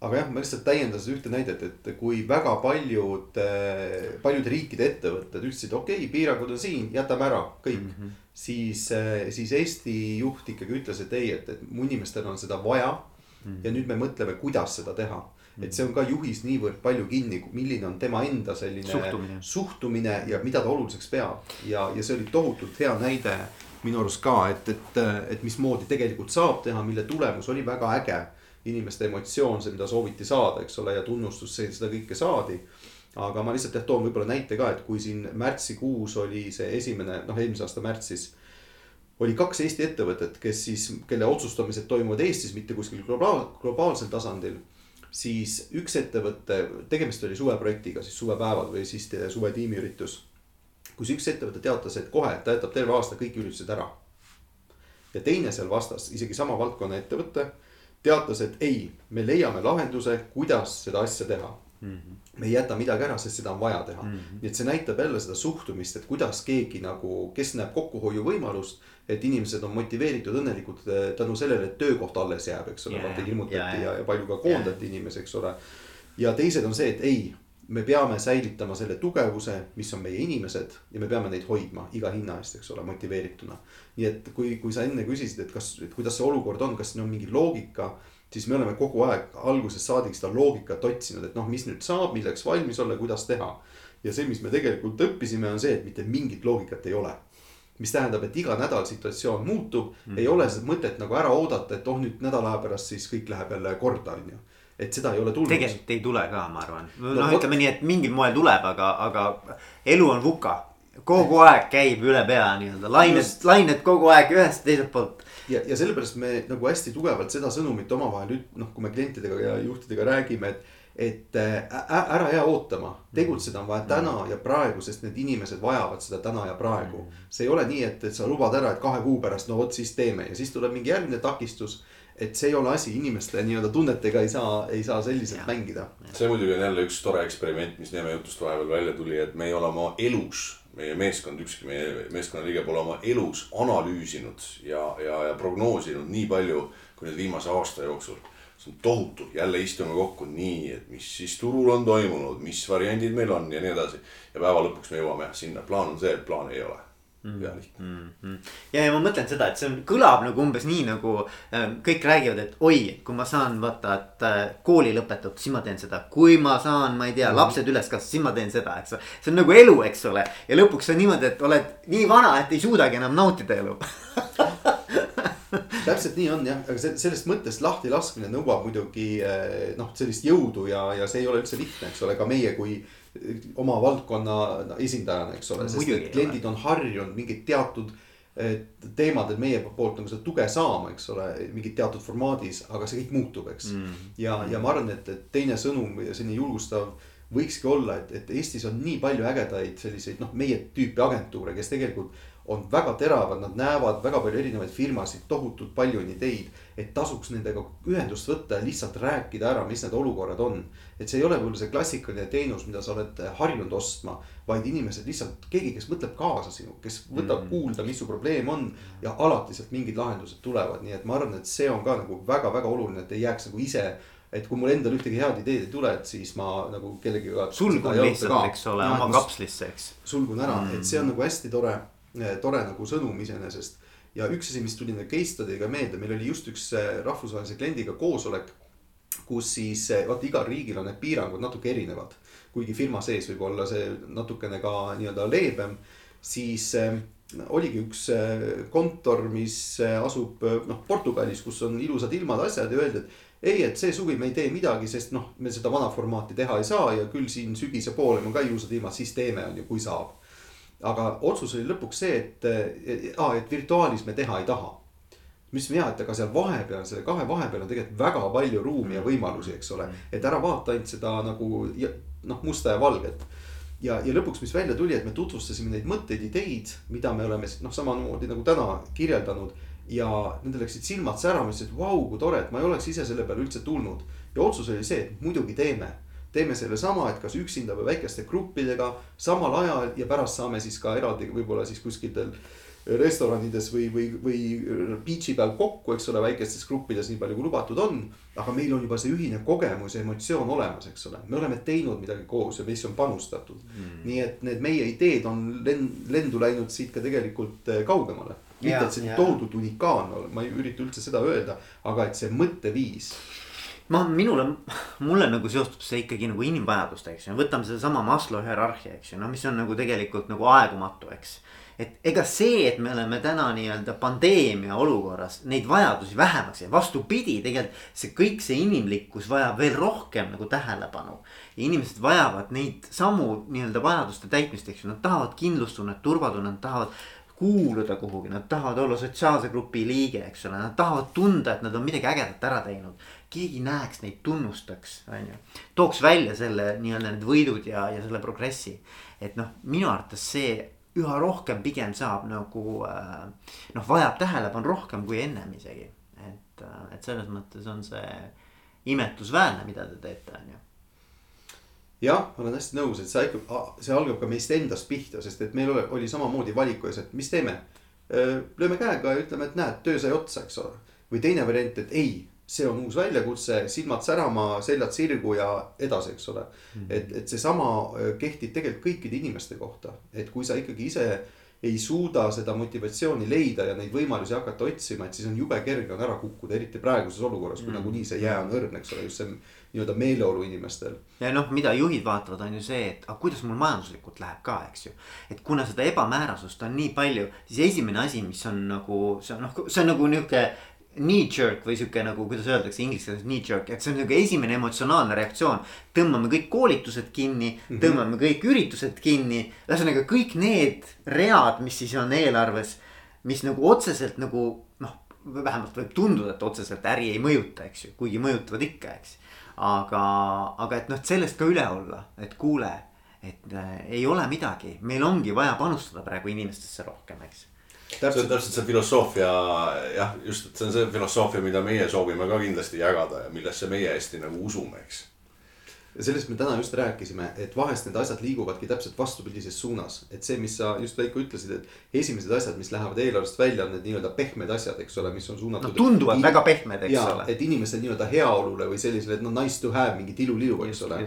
aga jah, ma lihtsalt täiendasin ühte näidet, et kui väga paljud, eh, paljude riikide ettevõtted ütlesid, okei okay,, piirangud on siin, jätame ära, kõik mm. -hmm. siis, eh, siis Eesti juht ikkagi ütles, et ei, et, et mu inimestel on seda vaja mm. -hmm. ja nüüd me mõtleme, kuidas seda teha et see on ka juhis niivõrd palju kinni, milline on tema enda selline suhtumine, suhtumine ja mida ta oluliseks peab. ja, ja see oli tohutult hea näide minu arust ka, et, et, et mismoodi tegelikult saab teha, mille tulemus oli väga äge. inimeste emotsioon, see, mida sooviti saada, eks ole, ja tunnustus, see, seda kõike saadi. aga ma lihtsalt jah toon võib-olla näite ka, et kui siin märtsikuus oli see esimene, noh, eelmise aasta märtsis oli kaks Eesti ettevõtet, kes siis, kelle otsustamised toimuvad Eestis, mitte kuskil globaal, globaalsel tasandil. siis üks ettevõte, tegemist oli suveprojektiga, siis suvepäevad või siis suve tiimiüritus kus üks ettevõte teatas, et kohe ta jätab terve aasta kõik üritused ära. ja teine seal vastas, isegi sama valdkonna ettevõte, teatas, et ei, me leiame lahenduse, kuidas seda asja teha mm. -hmm. me ei jäta midagi ära, sest seda on vaja teha mm. -hmm. nii et see näitab jälle seda suhtumist, et kuidas keegi nagu, kes näeb kokkuhoiuvõimalust. et inimesed on motiveeritud, õnnelikud eh, tänu sellele, et töökoht alles jääb, eks ole yeah,, vaata hirmutati yeah, ja, ja palju ka koondati yeah. inimesi, eks ole. ja teised on see, et ei me peame säilitama selle tugevuse, mis on meie inimesed ja me peame neid hoidma iga hinna eest, eks ole, motiveerituna. nii et kui, kui sa enne küsisid, et kas, et kuidas see olukord on, kas siin on mingi loogika, siis me oleme kogu aeg algusest saadik seda loogikat otsinud, et noh, mis nüüd saab, milleks valmis olla, kuidas teha. ja see, mis me tegelikult õppisime, on see, et mitte mingit loogikat ei ole mis tähendab, et iga nädal situatsioon muutub mm, -hmm. ei ole mõtet nagu ära oodata, et oh nüüd nädala aja pärast siis kõik läheb jälle korda, on ju et seda ei ole tulnud. tegelikult ei tule ka, ma arvan. noh no,, ütleme nii, et mingil moel tuleb, aga, aga elu on vuka. kogu aeg käib üle pea nii-öelda lained, lained kogu aeg ühest teiselt poolt. ja, ja sellepärast me nagu hästi tugevalt seda sõnumit omavahel noh, kui me klientidega ja juhtidega räägime, et et äh, ära jää ootama, tegutseda on vaja täna ja praegu, sest need inimesed vajavad seda täna ja praegu. see ei ole nii, et, et sa lubad ära, et kahe kuu pärast, no vot siis teeme ja siis tuleb mingi järgmine takistus et see ei ole asi, inimeste nii-öelda tunnetega ei saa, ei saa selliselt ja. mängida. see muidugi on jälle üks tore eksperiment, mis Neeme jutust vahepeal välja tuli, et me ei ole oma elus, meie meeskond, ükski meie meeskonna liige pole oma elus analüüsinud ja, ja, ja prognoosinud nii palju kui nüüd viimase aasta jooksul see on tohutu, jälle istume kokku nii, et mis siis turul on toimunud, mis variandid meil on ja nii edasi. ja päeva lõpuks me jõuame jah sinna, plaan on see, et plaani ei ole mm. ja lihtne mm. -hmm. ja, ja ma mõtlen seda, et see on, kõlab nagu umbes nii nagu äh, kõik räägivad, et oi, kui ma saan vaata, et äh, kooli lõpetatud, siis ma teen seda. kui ma saan, ma ei tea mm, -hmm. lapsed üles kasvada, siis ma teen seda, eks ole. see on nagu elu, eks ole. ja lõpuks on niimoodi, et oled nii vana, et ei suudagi enam nautida elu täpselt nii on jah, aga sellest mõttest lahti laskmine nõuab muidugi eh, noh, sellist jõudu ja, ja see ei ole üldse lihtne, eks ole, ka meie kui oma valdkonna esindajana, eks ole, sest et kliendid on harjunud mingid teatud eh, teemadel meie poolt nagu seda tuge saama, eks ole, mingid teatud formaadis, aga see kõik muutub, eks. Mm.. ja, ja ma arvan, et, et teine sõnum ja selline julgustav võikski olla, et, et Eestis on nii palju ägedaid selliseid noh, meie tüüpi agentuure, kes tegelikult on väga teravad, nad näevad väga palju erinevaid firmasid, tohutult palju on ideid. et tasuks nendega ühendust võtta ja lihtsalt rääkida ära, mis need olukorrad on. et see ei ole võib-olla see klassikaline teenus, mida sa oled harjunud ostma, vaid inimesed lihtsalt, keegi, kes mõtleb kaasa sinu, kes võtab mm. kuulda, mis su probleem on. ja alati sealt mingid lahendused tulevad, nii et ma arvan, et see on ka nagu väga-väga oluline, et ei jääks nagu ise et kui mul endal ühtegi head ideed ei tule, et siis ma nagu kellegiga. sulgun lihtsalt, eks ole, oma kapslisse, eks. sulgun ära mm., et see on nagu hästi tore tore nagu sõnum iseenesest. ja üks asi, mis tuli nagu case study'ga meelde, meil oli just üks eh, rahvusvahelise kliendiga koosolek. kus siis eh, vaata igal riigil on need piirangud natuke erinevad. kuigi firma sees võib olla see natukene ka nii-öelda leebem, siis oligi üks kontor, mis asub noh Portugalis, kus on ilusad ilmad, asjad ja öeldi, et ei, et see suvi me ei tee midagi, sest noh, me seda vana formaati teha ei saa ja küll siin sügise poole on ka ilusad ilmad, siis teeme on ju, kui saab aga otsus oli lõpuks see, et, et, et virtuaalis me teha ei taha. mis on hea, et aga seal vahepeal, selle kahe vahepeal on tegelikult väga palju ruumi ja võimalusi, eks ole. et ära vaata ainult seda nagu noh, musta ja valget. ja, ja lõpuks, mis välja tuli, et me tutvustasime neid mõtteid, ideid, mida me oleme noh, samamoodi nagu täna kirjeldanud. ja nendel läksid silmad särama, ütlesid, et vau, kui tore, et ma ei oleks ise selle peale üldse tulnud. ja otsus oli see, et muidugi teeme teeme sellesama, et kas üksinda või väikeste gruppidega samal ajal ja pärast saame siis ka eraldi võib-olla siis kuskitel restoranides või, või, või beach'i peal kokku, eks ole, väikestes gruppides, nii palju kui lubatud on. aga meil on juba see ühine kogemus ja emotsioon olemas, eks ole, me oleme teinud midagi koos ja mis on panustatud mm.. nii et need meie ideed on lend, lendu läinud siit ka tegelikult eh, kaugemale. mitte, et see tohutult unikaalne ole, ma ei ürita üldse seda öelda, aga et see mõtteviis ma, minule, mulle nagu seostub see ikkagi nagu inimvajadustega, eks ju, võtame sedasama Maslow hierarhia, eks ju, no mis on nagu tegelikult nagu aegumatu, eks. et ega see, et me oleme täna nii-öelda pandeemia olukorras, neid vajadusi vähemaks jääb, vastupidi, tegelikult see kõik see inimlikkus vajab veel rohkem nagu tähelepanu. inimesed vajavad neid samu nii-öelda vajaduste täitmist, eks ju, nad tahavad kindlustunnet, turvatunnet, tahavad kuuluda kuhugi, nad tahavad olla sotsiaalse grupi liige, eks ole, nad tahavad tunda, et nad on midagi ägedat ära teinud keegi näeks neid, tunnustaks, on ju. tooks välja selle nii-öelda need võidud ja, ja selle progressi. et noh, minu arvates see üha rohkem pigem saab nagu äh, noh, vajab tähelepanu rohkem kui ennem isegi. et, äh, et selles mõttes on see imetlusväärne, mida te teete, on ju jah, ma olen hästi nõus, et see ikka, see algab ka meist endast pihta, sest et meil oli samamoodi valiku ees, et mis teeme. lööme käega ja ütleme, et näed, töö sai otsa, eks ole. või teine variant, et ei, see on uus väljakutse, silmad särama, seljad sirgu ja edasi, eks ole mm. -hmm. et, et seesama kehtib tegelikult kõikide inimeste kohta, et kui sa ikkagi ise ei suuda seda motivatsiooni leida ja neid võimalusi hakata otsima, et siis on jube kerge on ära kukkuda, eriti praeguses olukorras, kui mm. nagunii see jää on õrn, eks ole, just see nii-öelda meeleolu inimestel. ja noh, mida juhid vaatavad, on ju see, et aga kuidas mul majanduslikult läheb ka, eks ju. et kuna seda ebamäärasust on nii palju, siis esimene asi, mis on nagu see on noh, see on nagu nihuke knee jerk või sihuke nagu, kuidas öeldakse inglise keeles knee jerk, et see on sihuke esimene emotsionaalne reaktsioon. tõmbame kõik koolitused kinni mm, -hmm. tõmbame kõik üritused kinni, ühesõnaga kõik need read, mis siis on eelarves. mis nagu otseselt nagu noh, vähemalt võib tunduda, et otseselt äri ei mõjuta, eks ju, kuigi mõjutavad ikka, eks. Aga, aga et noh, sellest ka üle olla, et kuule, et äh, ei ole midagi, meil ongi vaja panustada praegu inimestesse rohkem, eks on täpselt see filosoofia jah, just, et see on see filosoofia, mida meie soovime ka kindlasti jagada ja millesse meie hästi nagu usume, eks. Ja sellest me täna just rääkisime, et vahest need asjad liiguvadki täpselt vastupidises suunas, et see, mis sa just Veiko ütlesid, et esimesed asjad, mis lähevad eelarvest välja, on need nii-öelda pehmed asjad, eks ole, mis on suunatud. no tunduvad väga pehmed, eks ja, ole. et inimeste nii-öelda heaolule või sellisele, et no nice to have mingi tilulilu, eks ole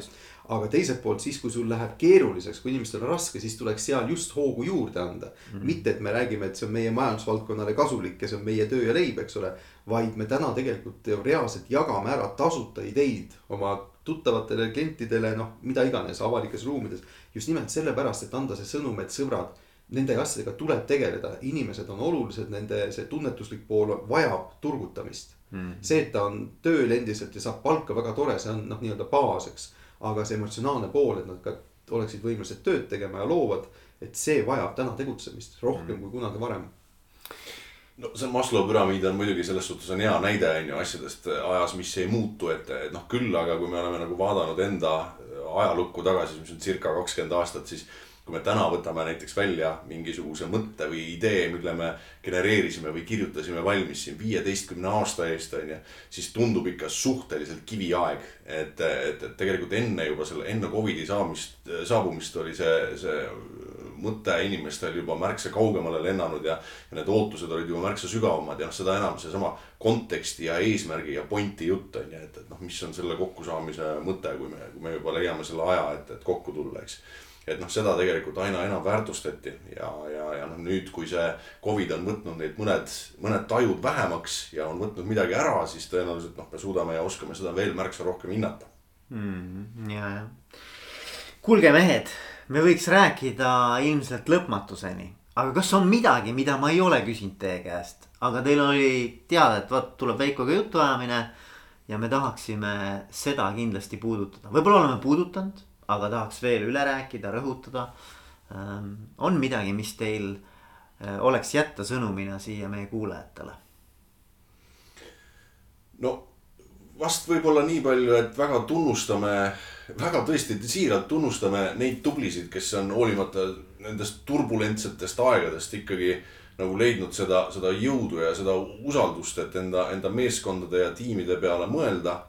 aga teiselt poolt siis, kui sul läheb keeruliseks, kui inimestel on raske, siis tuleks seal just hoogu juurde anda mm. -hmm. mitte, et me räägime, et see on meie majandusvaldkonnale kasulik ja see on meie töö ja leib, eks ole. vaid me täna tegelikult reaalselt jagame ära tasuta ideid oma tuttavatele klientidele, noh, mida iganes avalikes ruumides. just nimelt sellepärast, et anda see sõnum, et sõbrad, nende asjadega tuleb tegeleda, inimesed on olulised, nende see tunnetuslik pool vajab turgutamist mm.. see, et ta on tööl endiselt ja saab palka, väga tore, see on noh, nii-öelda baas, eks aga see emotsionaalne pool, et nad ka oleksid võimelised tööd tegema ja loovad, et see vajab täna tegutsemist rohkem mm. kui kunagi varem. No see Maslow püramiid on muidugi selles suhtes on hea näide on ju asjadest ajas, mis ei muutu, et, et noh, küll aga kui me oleme nagu vaadanud enda ajalukku tagasi, mis on circa kakskümmend aastat, siis kui me täna võtame näiteks välja mingisuguse mõtte või idee, mille me genereerisime või kirjutasime valmis siin viieteistkümne aasta eest, on ju. siis tundub ikka suhteliselt kiviaeg, et, et, et tegelikult enne juba selle, enne Covidi saamist, saabumist oli see, see mõte inimestel juba märksa kaugemale lennanud ja. ja need ootused olid juba märksa sügavamad ja noh, seda enam seesama konteksti ja eesmärgi ja pointi jutt on ju, et, et noh, mis on selle kokkusaamise mõte, kui me, kui me juba leiame selle aja, et, et kokku tulla, eks et noh, seda tegelikult aina enam väärtustati ja, ja, ja noh, nüüd, kui see Covid on võtnud neid mõned, mõned tajud vähemaks ja on võtnud midagi ära, siis tõenäoliselt noh, me suudame ja oskame seda veel märksa rohkem hinnata mm,. ja, ja. kuulge, mehed, me võiks rääkida ilmselt lõpmatuseni, aga kas on midagi, mida ma ei ole küsinud teie käest, aga teil oli teada, et vot tuleb Veikoga jutuajamine ja me tahaksime seda kindlasti puudutada, võib-olla oleme puudutanud aga tahaks veel üle rääkida, rõhutada. on midagi, mis teil oleks jätta sõnumina siia meie kuulajatele? no vast võib-olla nii palju, et väga tunnustame, väga tõesti siiralt tunnustame neid tublisid, kes on hoolimata nendest turbulentsetest aegadest ikkagi nagu leidnud seda, seda jõudu ja seda usaldust, et enda, enda meeskondade ja tiimide peale mõelda.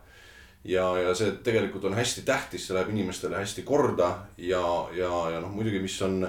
Ja, ja see tegelikult on hästi tähtis, see läheb inimestele hästi korda ja, ja, ja noh, muidugi, mis on,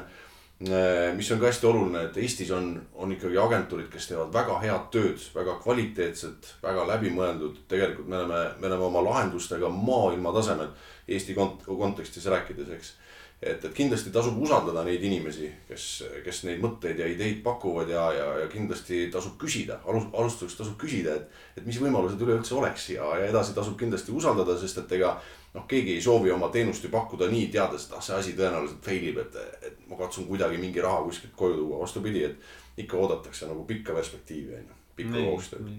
mis on ka hästi oluline, et Eestis on, on ikkagi agentuurid, kes teevad väga head tööd, väga kvaliteetset, väga läbimõeldud, tegelikult me oleme, me oleme oma lahendustega maailma tasemel Eesti kont-, kontekstis rääkides, eks et, et kindlasti tasub usaldada neid inimesi, kes, kes neid mõtteid ja ideid pakuvad ja, ja, ja kindlasti tasub küsida, alus, alustuseks tasub küsida, et. et mis võimalused üleüldse oleks ja, ja edasi tasub kindlasti usaldada, sest et ega noh, keegi ei soovi oma teenust ju pakkuda nii, teades, et ah, see asi tõenäoliselt fail ib, et, et ma katsun kuidagi mingi raha kuskilt koju tuua, vastupidi, et ikka oodatakse nagu pikka perspektiivi on ju, pikka koostööd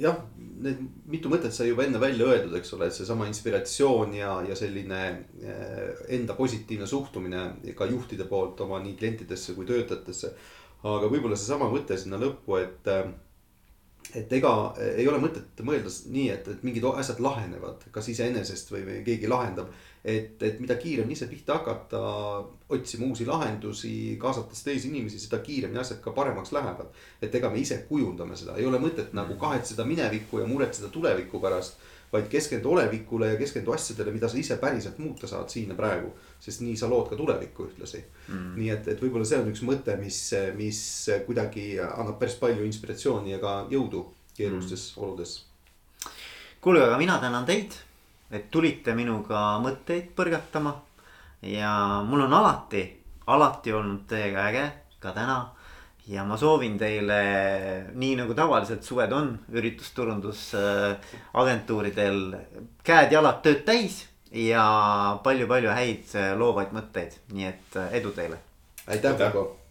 jah, need mitu mõtet sai juba enne välja öeldud, eks ole, et seesama inspiratsioon ja, ja selline eh, enda positiivne suhtumine ka juhtide poolt oma nii klientidesse kui töötajatesse. aga võib-olla seesama mõte sinna lõppu, et, eh, et ega ei ole mõtet mõelda nii, et, et mingid asjad lahenevad, kas iseenesest või, või keegi lahendab et, et mida kiiremini ise pihta hakata, otsima uusi lahendusi, kaasates teisi inimesi, seda kiiremini asjad ka paremaks lähevad. et ega me ise kujundame seda, ei ole mõtet nagu kahetseda minevikku ja muretseda tuleviku pärast. vaid keskendu olevikule ja keskendu asjadele, mida sa ise päriselt muuta saad siin ja praegu. sest nii sa lood ka tulevikku ühtlasi mm.. nii et, et võib-olla see on üks mõte, mis, mis kuidagi annab päris palju inspiratsiooni ja ka jõudu keerulistes mm. oludes. kuulge, aga mina tänan teid et tulite minuga mõtteid põrgatama. ja mul on alati, alati olnud teiega äge, ka täna. ja ma soovin teile, nii nagu tavaliselt suved on üritusturundusagentuuridel käed-jalad tööd täis ja palju-palju häid loovaid mõtteid, nii et edu teile. aitäh, Margo